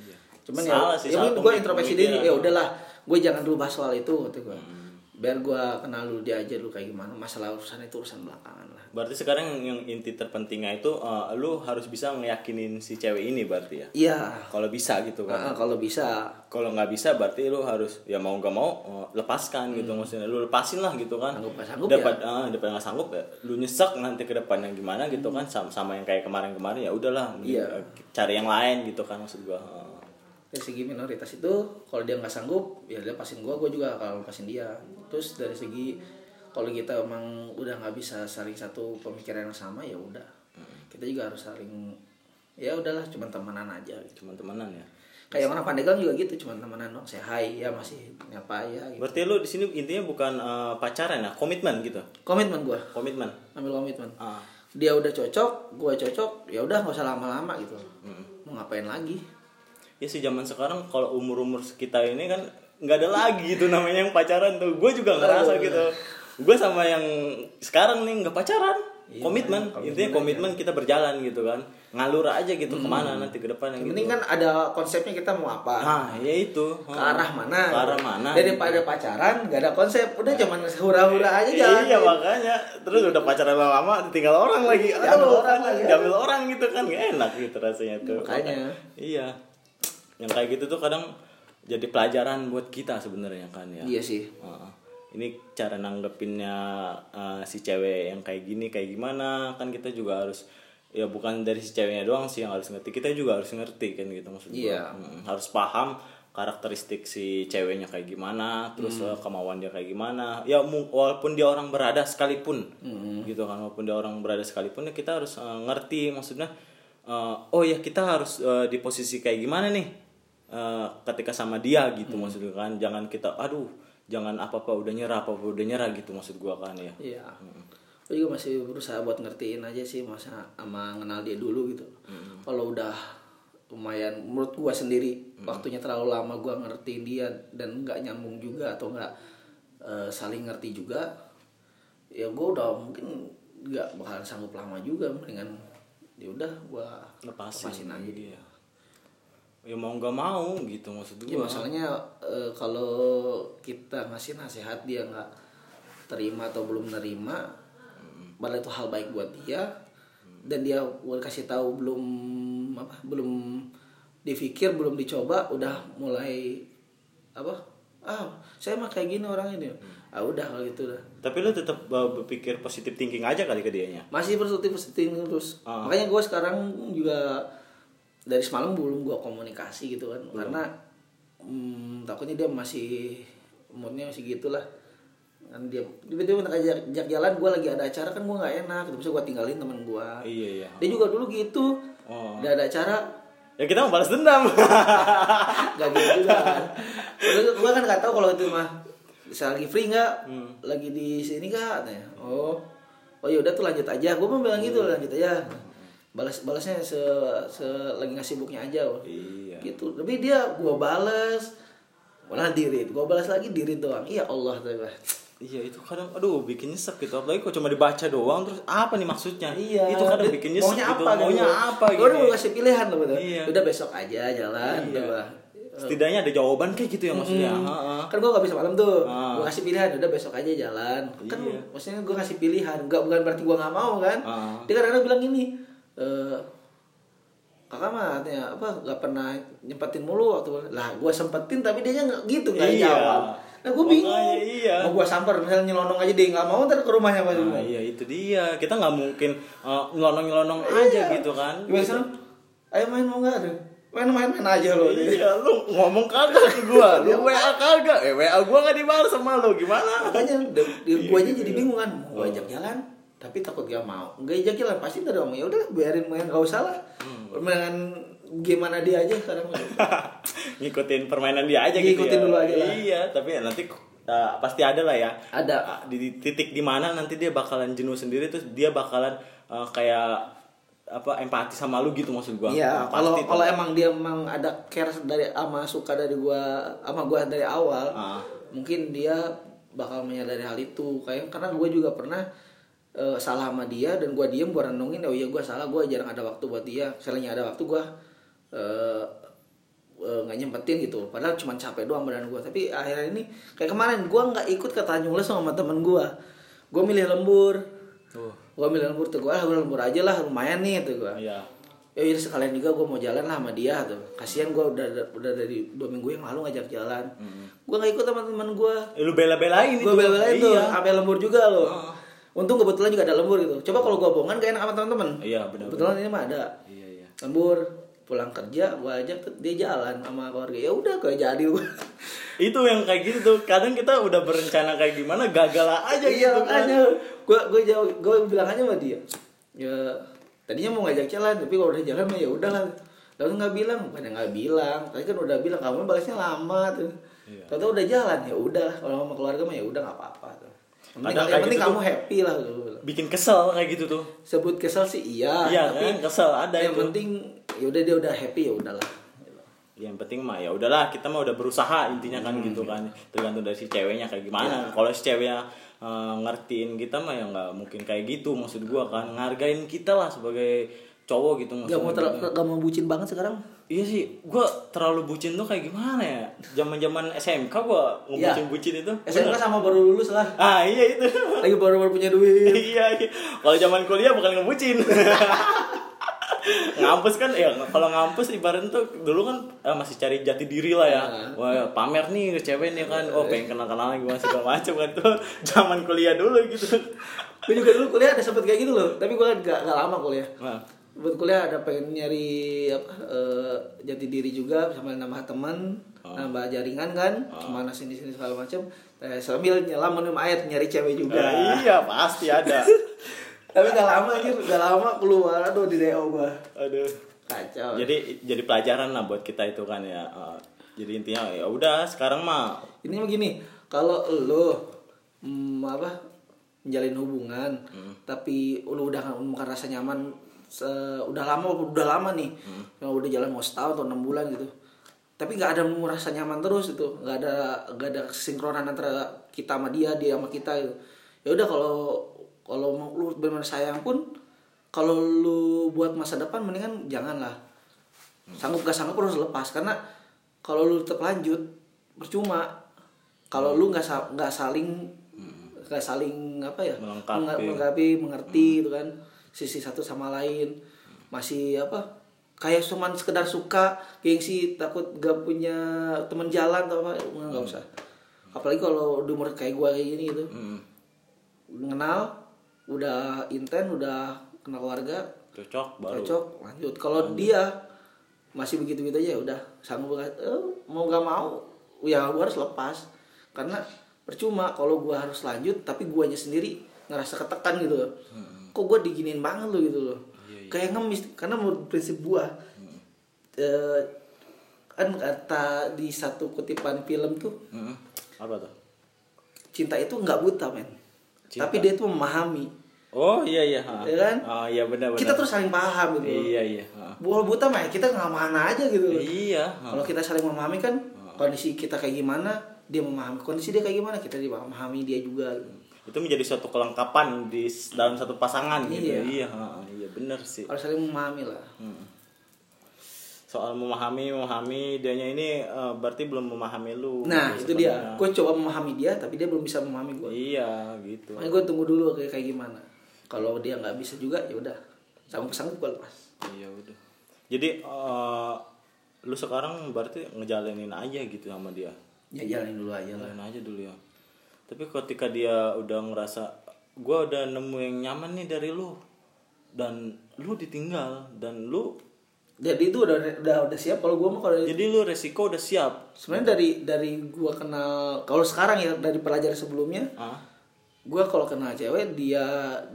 cuman Iya. Salah ya, sih, ya gue introspeksi diri ya udahlah gue jangan dulu bahas soal itu kata gue Hmm. biar gue kenal dulu dia aja dulu kayak gimana masalah urusan itu urusan belakangan lah Berarti sekarang yang inti terpentingnya itu eh, lu harus bisa ngeyakinin si cewek ini berarti ya. iya Kalau bisa gitu kan. Nah, kalau bisa Kalau nggak bisa berarti lu harus ya mau nggak mau eh, lepaskan gitu maksudnya. Lu lepasin lah gitu kan. Hmm. Sanggup sanggup Dapat eh, daripada nggak sanggup ya lu nyesek nanti ke depannya gimana gitu kan sama, sama yang kayak kemarin-kemarin ya udahlah Iya. cari yang lain gitu kan maksud gua. Eh, dari segi minoritas itu kalau dia nggak sanggup ya dia lepasin gue gue juga kalau lepasin dia terus dari segi kalau kita emang udah nggak bisa saling satu pemikiran yang sama ya udah kita juga harus saling ya udahlah cuma temenan aja gitu. Cuman temenan ya. kayak orang Pandeglang juga gitu cuma temenan dong saya hai ya masih nyapa ya gitu. Berarti lu di sini intinya bukan eh, pacaran ya, komitmen gitu. komitmen gue Komitmen. ambil komitmen Ah. dia udah cocok gue cocok ya udah nggak usah lama-lama gitu mau ngapain lagi ya sih zaman sekarang kalau umur umur kita ini kan nggak ada lagi gitu namanya yang pacaran tuh gue juga ngerasa gitu gue sama yang sekarang nih nggak pacaran Iya, komitmen. komitmen intinya komitmen kita berjalan gitu kan. Ngalur aja gitu ke mana nanti ke depan yang gitu penting kan ada konsepnya kita mau apa. Nah ya itu. Ke arah mana? Ke arah mana? Daripada pacaran gak ada konsep. Udah cuman hura-hura aja. Jalan iya makanya. Terus udah pacaran lama tinggal orang lagi. Aduh, orang kan, lagi. diambil orang gitu kan. Gak enak gitu rasanya tuh. Makanya. iya. Yang kayak gitu tuh kadang jadi pelajaran buat kita sebenarnya kan ya. Iya sih. Heeh. Ini cara nanggepinnya eh, si cewek yang kayak gini kayak gimana? Kan kita juga harus ya bukan dari si ceweknya doang sih yang harus ngerti. Kita juga harus ngerti kan gitu maksud gua. Iya. Mm, harus paham karakteristik si ceweknya kayak gimana terus eh, kemauan dia kayak gimana. Ya walaupun dia orang berada sekalipun gitu kan. Walaupun dia orang berada sekalipun ya kita harus eh, ngerti maksudnya eh, oh ya kita harus eh, di posisi kayak gimana nih eh, ketika sama dia gitu maksudnya kan. Jangan kita aduh jangan apa apa udah nyerah apa apa udah nyerah gitu maksud gua kan ya. Iya. Aku juga masih berusaha buat ngertiin aja sih masa sama kenal dia dulu gitu. Kalau udah lumayan menurut gua sendiri waktunya terlalu lama gua ngertiin dia dan nggak nyambung juga atau nggak eh, saling ngerti juga ya gua udah mungkin nggak bakalan sanggup lama juga mendingan ya udah gua lepasin, lepasin aja dia. Ya mau nggak mau gitu maksud Ya gua. masalahnya eh, kalau kita ngasih nasihat dia nggak terima atau belum nerima, padahal itu hal baik buat dia dan dia udah kasih tahu belum apa belum dipikir belum dicoba udah mulai apa ah saya mah kayak gini orang ini. Ah udah kalau gitu dah. Tapi lu tetap uh, berpikir positif thinking aja kali ke dianya? Masih positif positif terus. Ah. makanya gue sekarang juga dari semalam belum gue komunikasi gitu kan. Karena hmm, takutnya dia masih moodnya masih gitulah. Kan dia tiba-tiba minta ajak, jalan gue lagi ada acara kan gue nggak enak. Gitu bisa gue tinggalin temen gue iya iya. Dia juga dulu gitu. Oh. udah ada acara. Ya kita mau balas dendam. Gak gitu juga kan. Gue kan nggak tahu kalau itu mah bisa lagi free nggak? Hmm. lagi di sini katanya. Oh. Oh yaudah tuh lanjut aja. Gue mau bilang gitu lanjut aja balas balasnya se, se lagi ngasih sibuknya aja oh. iya gitu tapi dia gue balas malah dirit gue balas lagi dirit doang iya Allah tuh gua. Iya itu kadang aduh bikin nyesek gitu apalagi kok cuma dibaca doang terus apa nih maksudnya Iya, itu kadang dia bikin nyesek maunya gitu apa, maunya gitu. apa Gua udah gitu mau kasih pilihan loh betul. Iya. Udah besok aja jalan. Iya. Udah, setidaknya ada jawaban kayak gitu ya maksudnya Hmm. Kan gue gak bisa malam tuh. Ah. Gue kasih pilihan, udah besok aja jalan. Kan Iya. maksudnya gue kasih pilihan, enggak bukan berarti gue nggak mau kan. Ah. Dia kadang-kadang bilang gini, eh kakak mah katanya apa nggak pernah nyempetin mulu waktu lah gue sempetin tapi dia nggak gitu nggak Iya. jawab. Nah gue bingung. Makanya iya. mau gue samper misalnya nyelonong aja dia nggak mau ntar ke rumahnya pas Nah, iya itu dia. Kita nggak mungkin uh, nyelonong-nyelonong aja gitu kan. Sih? ayo main mau nggak ada main-main main aja lo iya lu ngomong kagak ke gua. Lu WA kagak. Eh WA gua nggak dibalas sama lu. Gimana? Makanya gue aja jadi bingung kan. Mau ajak jalan tapi takut gak mau nggak ajak jalan pasti ntar ngomong ya udah biarin main gak usah lah dengan gimana dia aja sekarang ngikutin permainan dia aja gitu Ngikutin ya. dulu aja lah. iya tapi ya nanti uh, pasti ada lah ya ada Ah, di titik di mana nanti dia bakalan jenuh sendiri terus dia bakalan uh, kayak apa empati sama lu gitu maksud gua Iya, kalau kalau emang dia emang ada care dari ama suka dari gua ama gua dari awal, Ah. mungkin dia bakal menyadari hal itu. Kayak karena gua juga pernah eh, salah sama dia dan gua diem gua renungin oh iya gua salah, gua jarang ada waktu buat dia. Misalnya ada waktu gua eh eh, nggak nyempetin gitu. Padahal cuma capek doang badan gue tapi akhirnya ini kayak kemarin gue nggak ikut ke Tanjung Les sama temen gue gue milih lembur. Tuh. gue milih lembur tuh gue ah gue lembur aja lah lumayan nih tuh gue Iya. ya udah sekalian juga gue mau jalan lah sama dia tuh. Kasihan gue udah udah dari dua minggu yang lalu ngajak jalan. Gue nggak ikut sama teman gue Eh, lu bela-belain gue bela-belain tuh Iya. sampai lembur juga loh untung kebetulan juga ada lembur gitu coba kalau gue bohongan gak enak sama teman-teman Iya, benar. kebetulan ini mah ada Iya, iya. lembur pulang kerja gue ajak dia jalan sama keluarga ya udah gue jadi gue Itu yang kayak gitu tuh. Kadang kita udah berencana kayak gimana, gagal aja iya gitu kan. gue gue jauh gue bilang aja sama dia ya tadinya mau ngajak jalan tapi kalau udah jalan mah ya udah lah lalu nggak bilang bukan nggak bilang tadi kan udah bilang kamu balasnya lama tuh Iya. Tahu udah jalan ya udah kalau sama keluarga mah ya udah nggak apa-apa tuh. Kadang yang penting gitu kamu tuh. happy lah gitu. Bikin kesel kayak gitu tuh. Sebut kesel sih iya, Iya tapi kan, kesel ada yang itu. penting ya udah dia udah happy ya udahlah. yang penting mah ya udahlah kita mah udah berusaha intinya kan gitu kan tergantung dari si ceweknya kayak gimana kalau si ceweknya eh, ngertiin kita mah ya nggak mungkin kayak gitu maksud gua kan ngargain kita lah sebagai cowok gitu Gak mau ter- gak mau bucin banget sekarang. iya sih gua terlalu bucin tuh kayak gimana ya? Zaman zaman SMK gua Iya. ngebucin bucin itu SMK sama baru lulus lah. ah iya itu. Lagi baru-baru punya duit. iya, iya. kalau zaman kuliah bukan ngebucin. Ngampus kan ya kalau ngampus ibarat tuh dulu kan eh, masih cari jati diri lah ya. Wah pamer nih ke cewek nih kan. Oh pengen kenal kenalan gimana segala macam kan tuh. Zaman kuliah dulu gitu. Gue juga dulu kuliah ada sempet kayak gitu loh, tapi gue gak, gak lama kuliah. nah, Buat kuliah ada pengen nyari apa eh, jati diri juga sama nambah teman, nambah jaringan kan, ke mana sini sini segala macam. Eh, sambil nyelam minum air nyari cewek juga. nah, iya pasti ada Tapi gak lama anjir, gak lama keluar aduh di DO gua. aduh Kacau. jadi jadi pelajaran lah buat kita itu kan ya Eh, jadi intinya ya udah sekarang mah Ini begini, kalau lo hmm, apa menjalin hubungan, tapi lu udah menemukan rasa nyaman se- udah lama udah lama nih, yang udah jalan mau setahun atau enam bulan gitu. Tapi nggak ada rasa nyaman terus itu, nggak ada nggak ada sinkronan antara kita sama dia, dia sama kita gitu. Ya udah kalau kalau mau lu benar sayang pun kalau lu buat masa depan mendingan janganlah. Sanggup gak sanggup harus lepas. Karena kalau lu tetap lanjut percuma. Kalau lu nggak nggak saling nggak saling apa ya? Melengkapi. mengerti gitu kan sisi satu sama lain. Masih apa kayak cuman sekedar suka gengsi takut gak punya teman jalan atau apa nggak usah. Apalagi kalau di umur kayak gua kayak gini gitu. Hmm, kenal udah inten udah kenal keluarga cocok baru. cocok lanjut. Kalau dia masih begitu begitu aja ya udah sanggup eh, mau nggak mau ya gua harus lepas. Karena percuma kalau gua harus lanjut tapi guanya sendiri ngerasa ketekan gitu. Loh kok gua diginin banget loh gitu loh kayak ngemis karena menurut prinsip gua eh, kan kata di satu kutipan film tuh Hmm, apa tuh cinta itu nggak buta men Cinta. tapi dia tuh memahami oh iya iya ha. Ya kan? oh iya benar benar kita terus saling paham gitu iya iya. Buah buta mah kita nggak mana aja gitu iya. Kalau kita saling memahami kan kondisi kita kayak gimana, dia memahami kondisi dia kayak gimana, kita memahami dia juga. gitu. Itu menjadi suatu kelengkapan di dalam satu pasangan gitu Iya. iya iya benar sih Harus saling memahami lah. soal memahami memahami dianya ini eh, berarti belum memahami lu Nah gitu itu dia. sebenarnya. Gue coba memahami dia, tapi dia belum bisa memahami gue. iya gitu Makanya gue tunggu dulu kayak kayak gimana. Kalau dia nggak bisa juga ya udah sanggup sanggup gue lepas. iya udah jadi eh, lu sekarang berarti ngejalanin aja gitu sama dia Ya jalanin dulu aja lah. jalanin aja dulu ya tapi ketika dia udah ngerasa gua udah nemu yang nyaman nih dari lu dan lu ditinggal dan lu Jadi itu udah udah udah siap. Kalau gue mah kalau jadi lu resiko udah siap. Sebenarnya dari dari gue kenal kalau sekarang ya dari pelajaran sebelumnya ah gue kalau kenal cewek dia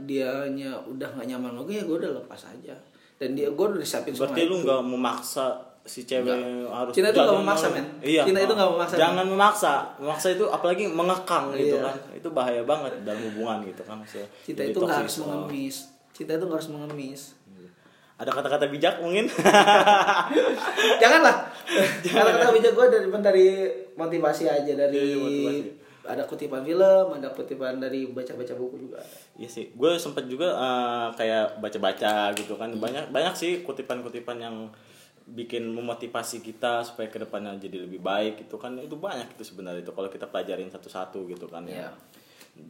dianya udah nggak nyaman gue ya gue udah lepas aja. Dan dia gue udah disiapin berarti lu nggak memaksa si cewek harus Cinta itu jalan memaksa, men. iya. Cinta itu nggak memaksa, jangan memaksa. Memaksa itu apalagi mengekang gitu Iya. kan. Itu bahaya banget dalam hubungan gitu kan. Maksudnya cinta itu toxic. harus mengemis. Cinta itu nggak harus mengemis. Ada kata-kata bijak mungkin? Janganlah. Kalau kata bijak gue dari dari motivasi aja dari Iya, iya, motivasi. ada kutipan film ada kutipan dari baca-baca buku juga. Iya sih, gue sempet juga eh, kayak baca-baca gitu kan. Banyak banyak sih kutipan-kutipan yang bikin memotivasi kita supaya ke depannya jadi lebih baik itu kan. Itu banyak itu sebenarnya itu kalau kita pelajarin satu-satu gitu kan ya. Iya.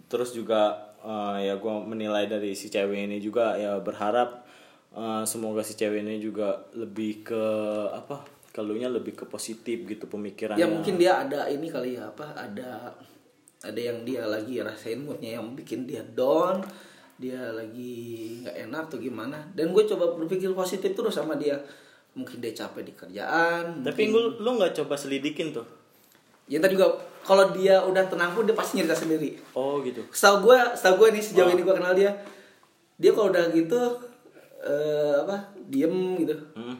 terus juga eh, ya gue menilai dari si cewek ini juga ya berharap eh, semoga si cewek ini juga lebih ke apa kalunya lebih ke positif gitu pemikirannya. Ya mungkin dia ada ini kali ya apa ada ada yang dia lagi rasain moodnya yang bikin dia down dia lagi nggak enak atau gimana. Dan gue coba berpikir positif terus sama dia mungkin dia capek di kerjaan tapi lu lu nggak coba selidikin tuh? Ya ntar juga kalau dia udah tenang pun dia pasti nyerita sendiri. Oh gitu. Setahu gue setahu gue nih sejauh Oh. ini gue kenal dia dia kalau udah gitu eh, apa diem gitu. Hmm.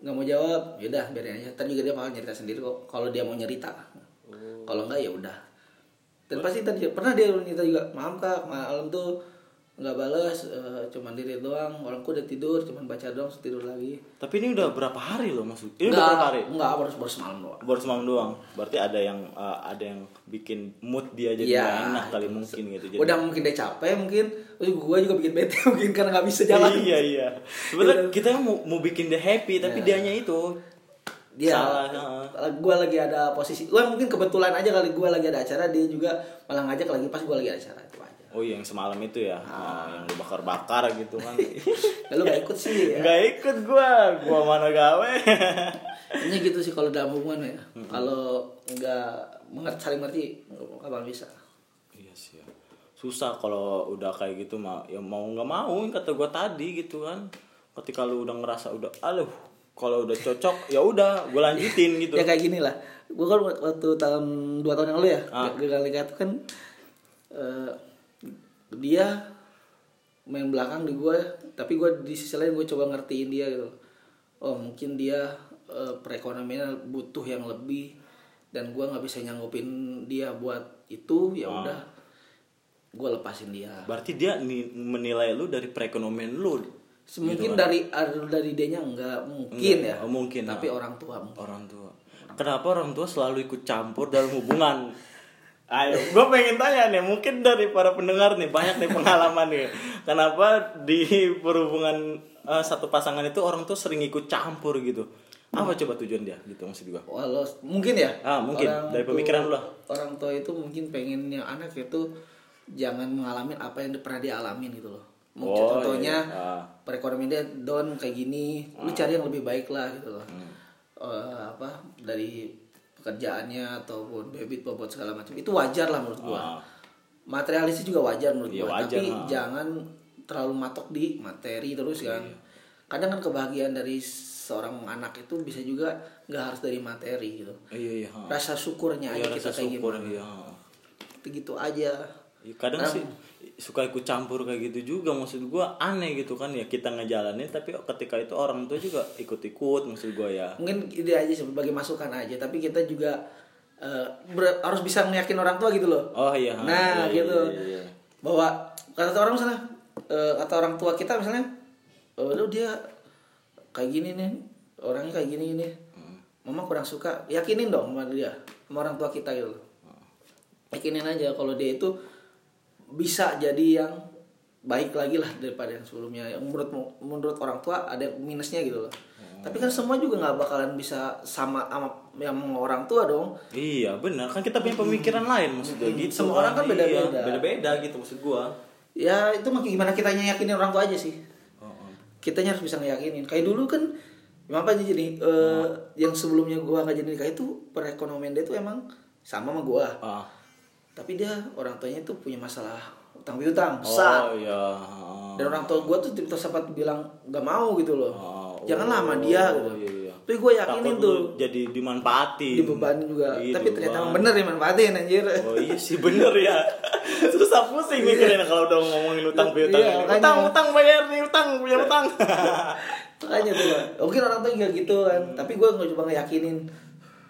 nggak mau jawab yaudah biarin aja. Tadi juga dia bakal nyerita sendiri kok kalau dia mau nyerita. Kalau enggak ya udah. Dan pasti tadi pernah dia nyerita juga maaf kak malam tuh nggak balas eh, cuman diri doang. Orangku udah tidur cuman baca doang tidur lagi. Tapi ini udah berapa hari loh maksud ini udah nggak berapa hari? nggak baru baru semalam doang. Baru semalam doang. Berarti ada yang eh, ada yang bikin mood dia jadi Iya. nggak enak kali mungkin gitu. Jadi udah mungkin dia capek mungkin. Terus gue juga bikin bete mungkin karena nggak bisa jalan. Iya iya. Sebenarnya kita mau mau bikin dia happy tapi Iya. dianya itu dia salah gue lagi ada posisi gue mungkin kebetulan aja kali gue lagi ada acara dia juga malah ngajak lagi pas gue lagi ada acara. itu oh iya yang semalam itu ya. Oh, yang lu bakar-bakar gitu kan. Lalu gak ikut sih ya? Nggak ikut gua. Gua mana gawe. Ini gitu sih kalau dalam hubungan ya. Kalau nggak mengerti saling mengerti nggak bakal bisa? Iya sih ya. susah kalau udah kayak gitu mah. Ya mau nggak mau kata gua tadi gitu kan. Ketika lu udah ngerasa udah aduh kalau udah cocok ya udah gua lanjutin gitu. Ya kayak gini lah. Gue kan waktu tahun dua tahun yang lalu ya Ah. gagal itu kan eh, dia main belakang di gue tapi gue di sisi lain gue coba ngertiin dia gitu. Oh mungkin dia eh, perekonomiannya butuh yang lebih dan gue nggak bisa nyanggupin dia buat itu ya Ah. udah. Gue lepasin dia. Berarti dia ni- menilai lu dari perekonomian lu? Mungkin dari dari dia enggak mungkin Enggak, ya. oh, mungkin, tapi ah. orang tua mungkin. orang tua. Kenapa orang tua selalu ikut campur dalam hubungan ayo gue pengen tanya nih mungkin dari para pendengar nih banyak nih pengalaman nih kenapa di perhubungan eh, satu pasangan itu orang tuh sering ikut campur gitu apa coba tujuan dia gitu maksud gue Walau mungkin ya. Ah, mungkin. Dari pemikiran lu lah. Orang tua itu mungkin pengen yang anak itu jangan mengalami apa yang pernah dia alamin gitu loh. Mungkin Oh, contohnya iya. Ah. perekonomian dia down kayak gini, lu cari yang lebih baik lah gitu loh. Hmm. Eh, apa dari pekerjaannya ataupun bebit bobot segala macam itu wajar lah menurut gua. Ah. Materialisnya juga wajar menurut Iya, gua, wajar, tapi ah. jangan terlalu matok di materi terus kan. Iya. Kadang kan kebahagiaan dari seorang anak itu bisa juga nggak harus dari materi gitu iya iya ha. rasa syukurnya Iya, aja kita rasa kayak syukur gimana iya itu gitu aja Ya, kadang Nah, sih suka ikut campur kayak gitu juga maksud gua aneh gitu kan ya kita ngejalanin tapi ketika itu orang tua juga ikut-ikut maksud gua ya. Mungkin ide aja sebagai masukan aja tapi kita juga ber- harus bisa meyakin orang tua gitu loh. Oh iya nah Iya, iya, gitu. iya, iya. bahwa kata orang misalnya eh, kata orang tua kita misalnya oh lu dia kayak gini nih orangnya kayak gini ini Hmm. mama kurang suka yakinin dong sama dia sama orang tua kita gitu loh. Yakinin aja kalau dia itu bisa jadi yang baik lagi lah daripada yang sebelumnya. Yang menurut menurut orang tua ada minusnya gitu loh. Tapi kan semua juga nggak bakalan bisa sama sama yang orang tua dong. Iya benar. Kan kita punya pemikiran lain maksud gua gitu. Semua orang kan beda-beda. Iya, beda-beda. gitu maksud gua. ya itu makin gimana kitanya yakinin orang tua aja sih. Oh, oh. kitanya harus bisa ngeyakinin. Kayak dulu kan apa aja jadi eh, yang sebelumnya gua nggak jadi nikah itu perekonomian dia tuh emang sama sama gua. Ah. Tapi dia orang tuanya tuh punya masalah utang piutang besar Oh iya. Dan orang tua gua tuh tiba sempat bilang nggak mau gitu loh Oh, jangan lama dia oh, gitu iya, iya. tapi gue yakinin Takut tuh jadi dimanfaatin. dibebanin juga Iya, tapi ternyata dibeban. bener dimanfaatin anjir Oh iya sih bener ya. Susah pusing mikirin kalau udah ngomongin utang piutang. Iya, makanya. utang utang bayar nih utang punya utang. makanya tuh mungkin orang tuh juga gitu kan tapi gue nggak coba ngeyakinin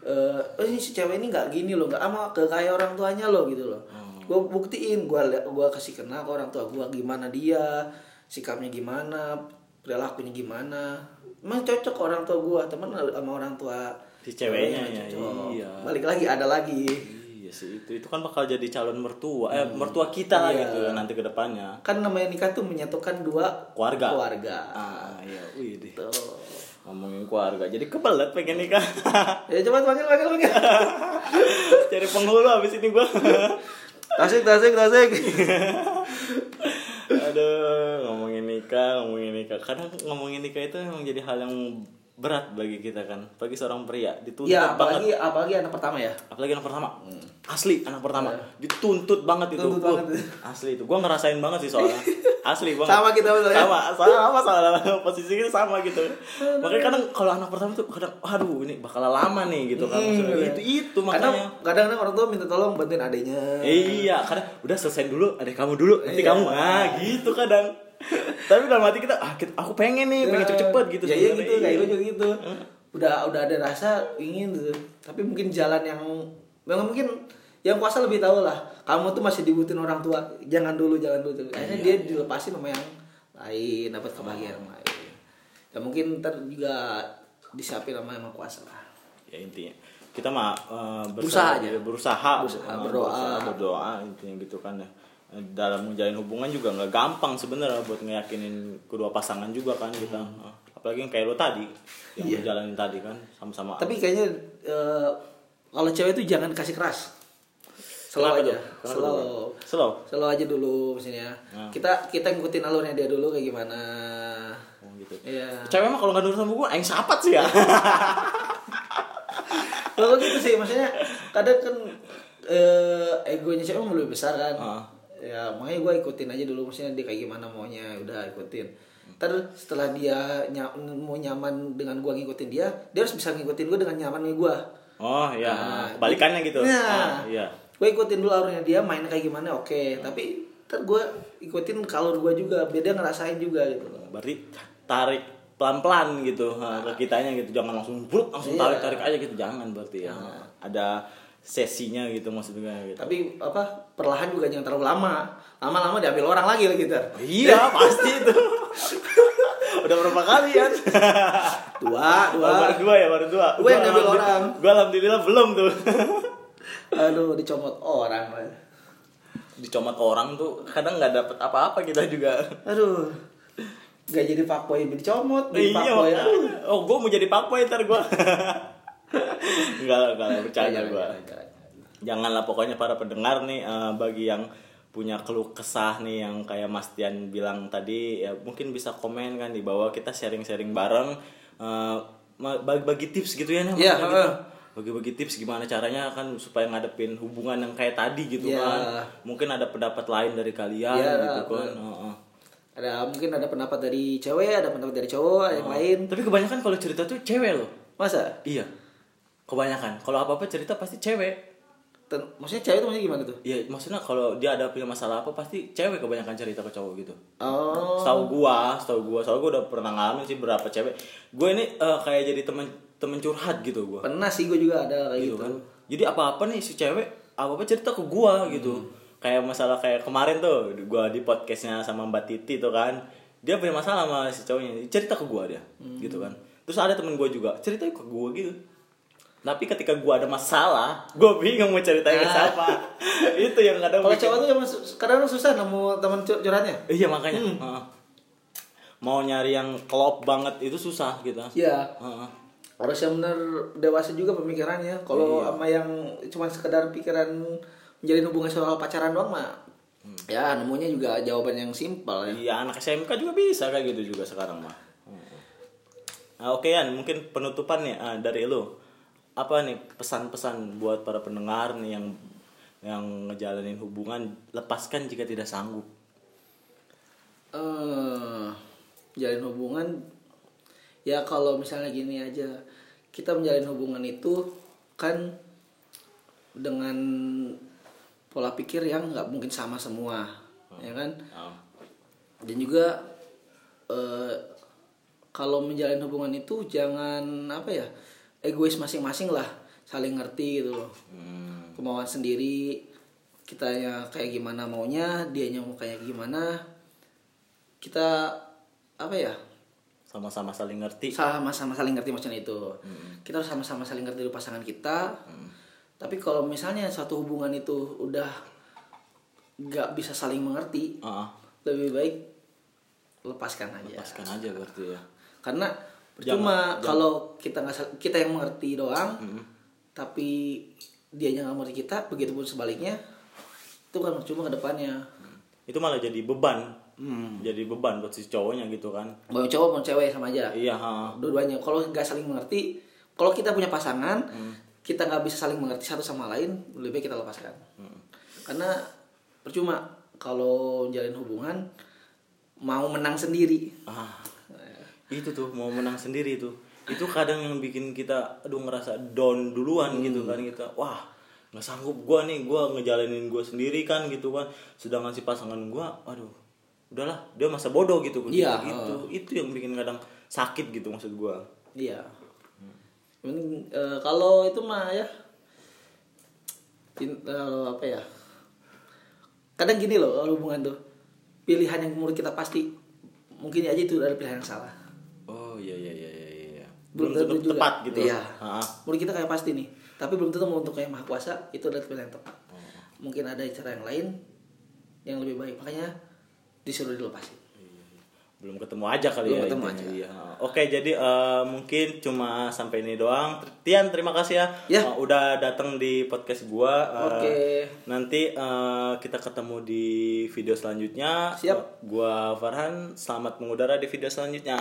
eh oh ini si cewek ini nggak gini loh nggak ama ke kayak orang tuanya loh gitu loh gue buktiin gue gue kasih kenal ke orang tua gue gimana dia sikapnya gimana perilakunya gimana emang cocok ke orang tua gue temen sama orang tua Si ceweknya ya, iya. balik lagi ada lagi Iya sih itu itu kan bakal jadi calon mertua eh mertua kita lah Iya. gitu ya nanti ke depannya. kan namanya nikah tuh menyatukan dua Keluarga. keluarga Ah iya, wih deh. Tuh. Ngomongin keluarga jadi kebelet pengen nikah. Ya coba panggil panggil panggil. Cari penghulu habis ini gua. Tasik tasik tasik. Aduh ngomongin nikah ngomongin nikah. Kadang ngomongin nikah itu memang jadi hal yang berat bagi kita kan. Bagi seorang pria dituntut ya banget. apalagi apalagi anak pertama ya. Apalagi anak pertama. Asli anak pertama. Dituntut banget itu. Tuntut Gua- banget. asli itu. Gua ngerasain banget sih soalnya. Asli banget. Sama kita betul ya? sama sama soalnya. Posisi kita sama gitu. Makanya kadang kalau anak pertama tuh kadang aduh ini bakal lama nih gitu kan Maksudnya, Hmm, itu itu kadang makanya. kadang-kadang orang tua minta tolong bantuin adiknya. Iya, kadang udah selesai dulu, adek kamu dulu, nanti Iya. kamu. Ah gitu kadang. Tapi dalam hati kita, ah kita- aku pengen nih, pengen cepet-cepet gitu. ya iya gitu kayak gue juga gitu udah udah ada rasa ingin gitu tapi mungkin jalan yang memang mungkin yang kuasa lebih tahu lah kamu tuh masih dibutuhin orang tua jangan dulu jangan dulu akhirnya Iya. dia dilepasin sama yang lain dapat kebahagiaan yang lain ya mungkin ntar juga disiapin sama yang kuasa lah Ya intinya kita mah eh, Berusaha aja. berusaha, Berusaha, eh, berdoa. berusaha, berdoa intinya gitu kan ya. Dalam menjalin hubungan juga nggak gampang sebenarnya buat ngeyakinin kedua pasangan juga kan kita. Eh, Apalagi yang kayak lo tadi, yang Hmm. Iya. jalanin tadi kan sama-sama. tapi kayaknya eh, kalau cewek itu jangan kasih keras slow Kenapa aja? Kenapa slow? Slow. slow aja dulu misalnya Nah. kita kita ngikutin alurnya dia dulu kayak gimana Oh, gitu. Iya. Cewek mah kalau nggak nurut sama gue, aing sapat sih ya. Kalau gitu sih maksudnya kadang kan eh, egonya cewek lebih besar kan. Ah. Ya makanya gue ikutin aja dulu maksudnya dia kayak gimana maunya udah ikutin. Ntar setelah dia ny- mau nyaman dengan gue ngikutin dia, dia harus bisa ngikutin gue dengan nyamannya gue. Oh iya, Nah, balikannya gitu. Nah, Ah, iya. Gue ikutin dulu alurnya dia mainnya kayak gimana oke, tapi ntar gue ikutin kalor gue juga, biar dia ngerasain juga gitu. Berarti tarik pelan-pelan gitu ha, ke kitanya gitu. Jangan langsung brut langsung Iya. tarik-tarik aja gitu. Jangan berarti ya. Ada sesinya gitu maksudnya gitu. Tapi apa perlahan juga jangan terlalu lama. Lama-lama diambil orang lagi lah gitu. Iya, pasti itu. Udah berapa kali ya? Dua, Oh, dua. baru dua ya, baru dua. Gua yang ngambil alhamdulillah- orang. Gua alhamdulillah belum tuh. Aduh, dicomot orang. Dicomot orang tuh kadang nggak dapet apa-apa kita juga. Aduh. Gak jadi fuckboy dicomot, jadi iya, fuckboy. oh gue mau jadi pakboy ntar gue. enggak lah, enggak lah, bercanda gue. jangan, jangan. Janganlah pokoknya para pendengar nih eh, bagi yang punya keluh kesah nih yang kayak Mas Tian bilang tadi ya mungkin bisa komen kan di bawah kita sharing-sharing bareng eh, ma- bagi-bagi tips gitu ya nih Iya, gitu. bagi-bagi tips gimana caranya kan supaya ngadepin hubungan yang kayak tadi gitu Iya. kan mungkin ada pendapat lain dari kalian Iya, gitu kan bener. Heeh. Ada mungkin ada pendapat dari cewek, ada pendapat dari cowok, ada yang lain. tapi kebanyakan kalau cerita tuh cewek loh Masa? Iya. Kebanyakan. Kalau apa-apa cerita pasti cewek. Ten- maksudnya cewek itu maksudnya gimana tuh? Iya, maksudnya kalau dia ada punya masalah apa pasti cewek kebanyakan cerita ke cowok gitu. Oh. Setahu gua, setahu gua, soalnya gua udah pernah ngalamin sih berapa cewek. Gue ini eh, kayak jadi temen temen curhat gitu gua. Pernah sih gue juga ada kayak Gitu gitu. kan. Jadi apa-apa nih si cewek apa-apa cerita ke gua gitu. Kayak masalah kayak kemarin tuh gua di podcastnya sama Mbak Titi tuh kan. Dia punya masalah sama si cowoknya, cerita ke gua dia. Gitu kan. Terus ada temen gua juga, cerita ke gua gitu. Tapi ketika gua ada masalah, gua bingung mau ceritain ke Ah. siapa. Itu yang kadang Kalau cowok tuh su- kadang susah nemu teman cur- curhatnya. Iya makanya. Heeh. Mau nyari yang klop banget itu susah gitu. Iya. Heeh. Harus yang bener dewasa juga pemikirannya. Kalau Iya. sama yang cuma sekedar pikiran menjalin hubungan soal pacaran doang mah. Ya nemunya juga jawaban yang simpel ya. Iya anak SMK juga bisa kayak gitu juga sekarang mah. Nah, oke Yan, mungkin penutupan nih ah, dari lo. Apa nih pesan-pesan buat para pendengar nih yang yang ngejalanin hubungan lepaskan jika tidak sanggup. eh jalin hubungan ya kalau misalnya gini aja kita menjalin hubungan itu kan dengan pola pikir yang nggak mungkin sama semua ya kan? Ah, dan juga eh kalau menjalin hubungan itu jangan apa ya egois masing-masing lah saling ngerti gitu loh. Hmm, kemauan sendiri kitanya kayak gimana maunya dianya mau kayak gimana. Kita apa ya? Sama-sama saling ngerti. sama-sama saling ngerti maksudnya itu. Kita harus sama-sama saling ngerti dari pasangan kita. Tapi kalau misalnya suatu hubungan itu udah nggak bisa saling mengerti Ah, ah, lebih baik lepaskan aja. Lepaskan aja berarti ya. karena Percuma kalau kita nggak kita yang mengerti doang, tapi dia nggak mengerti kita, begitu pun sebaliknya, itu kan percuma ke depannya. itu malah jadi beban jadi beban buat si cowoknya gitu kan Mau cowok mau cewek sama aja. iya. Dua-duanya. Kalau nggak saling mengerti, kalau kita punya pasangan, kita nggak bisa saling mengerti satu sama lain, lebih baik kita lepaskan. Karena percuma kalau jalin hubungan mau menang sendiri. ah itu tuh mau menang sendiri tuh. Itu kadang yang bikin kita aduh ngerasa down duluan gitu kan kita wah nggak sanggup gua nih gua ngejalanin gua sendiri kan gitu kan. Sedangkan si pasangan gua aduh udahlah dia masa bodoh gitu Iya, kita gitu. itu yang bikin kadang sakit gitu maksud gua. Iya. Mending, eh, kalau itu mah ya kalau apa ya kadang gini loh hubungan tuh. Pilihan yang menurut kita pasti mungkin aja itu ada pilihan yang salah iya iya iya iya iya Belum belum tentu juga. tepat gitu Iya. Ah, menurut kita kayak pasti nih tapi belum tentu untuk kayak maha kuasa itu adalah pilihan yang tepat mungkin ada cara yang lain yang lebih baik makanya disuruh dilepasin belum ketemu aja kali Belum ya ketemu aja. Iya. Oke, jadi eh, mungkin cuma sampai ini doang. Tian, terima kasih ya, Ya. Eh, udah datang di podcast gua. Eh, Oke. Nanti eh, kita ketemu di video selanjutnya. Siap. Gua Farhan, selamat mengudara di video selanjutnya.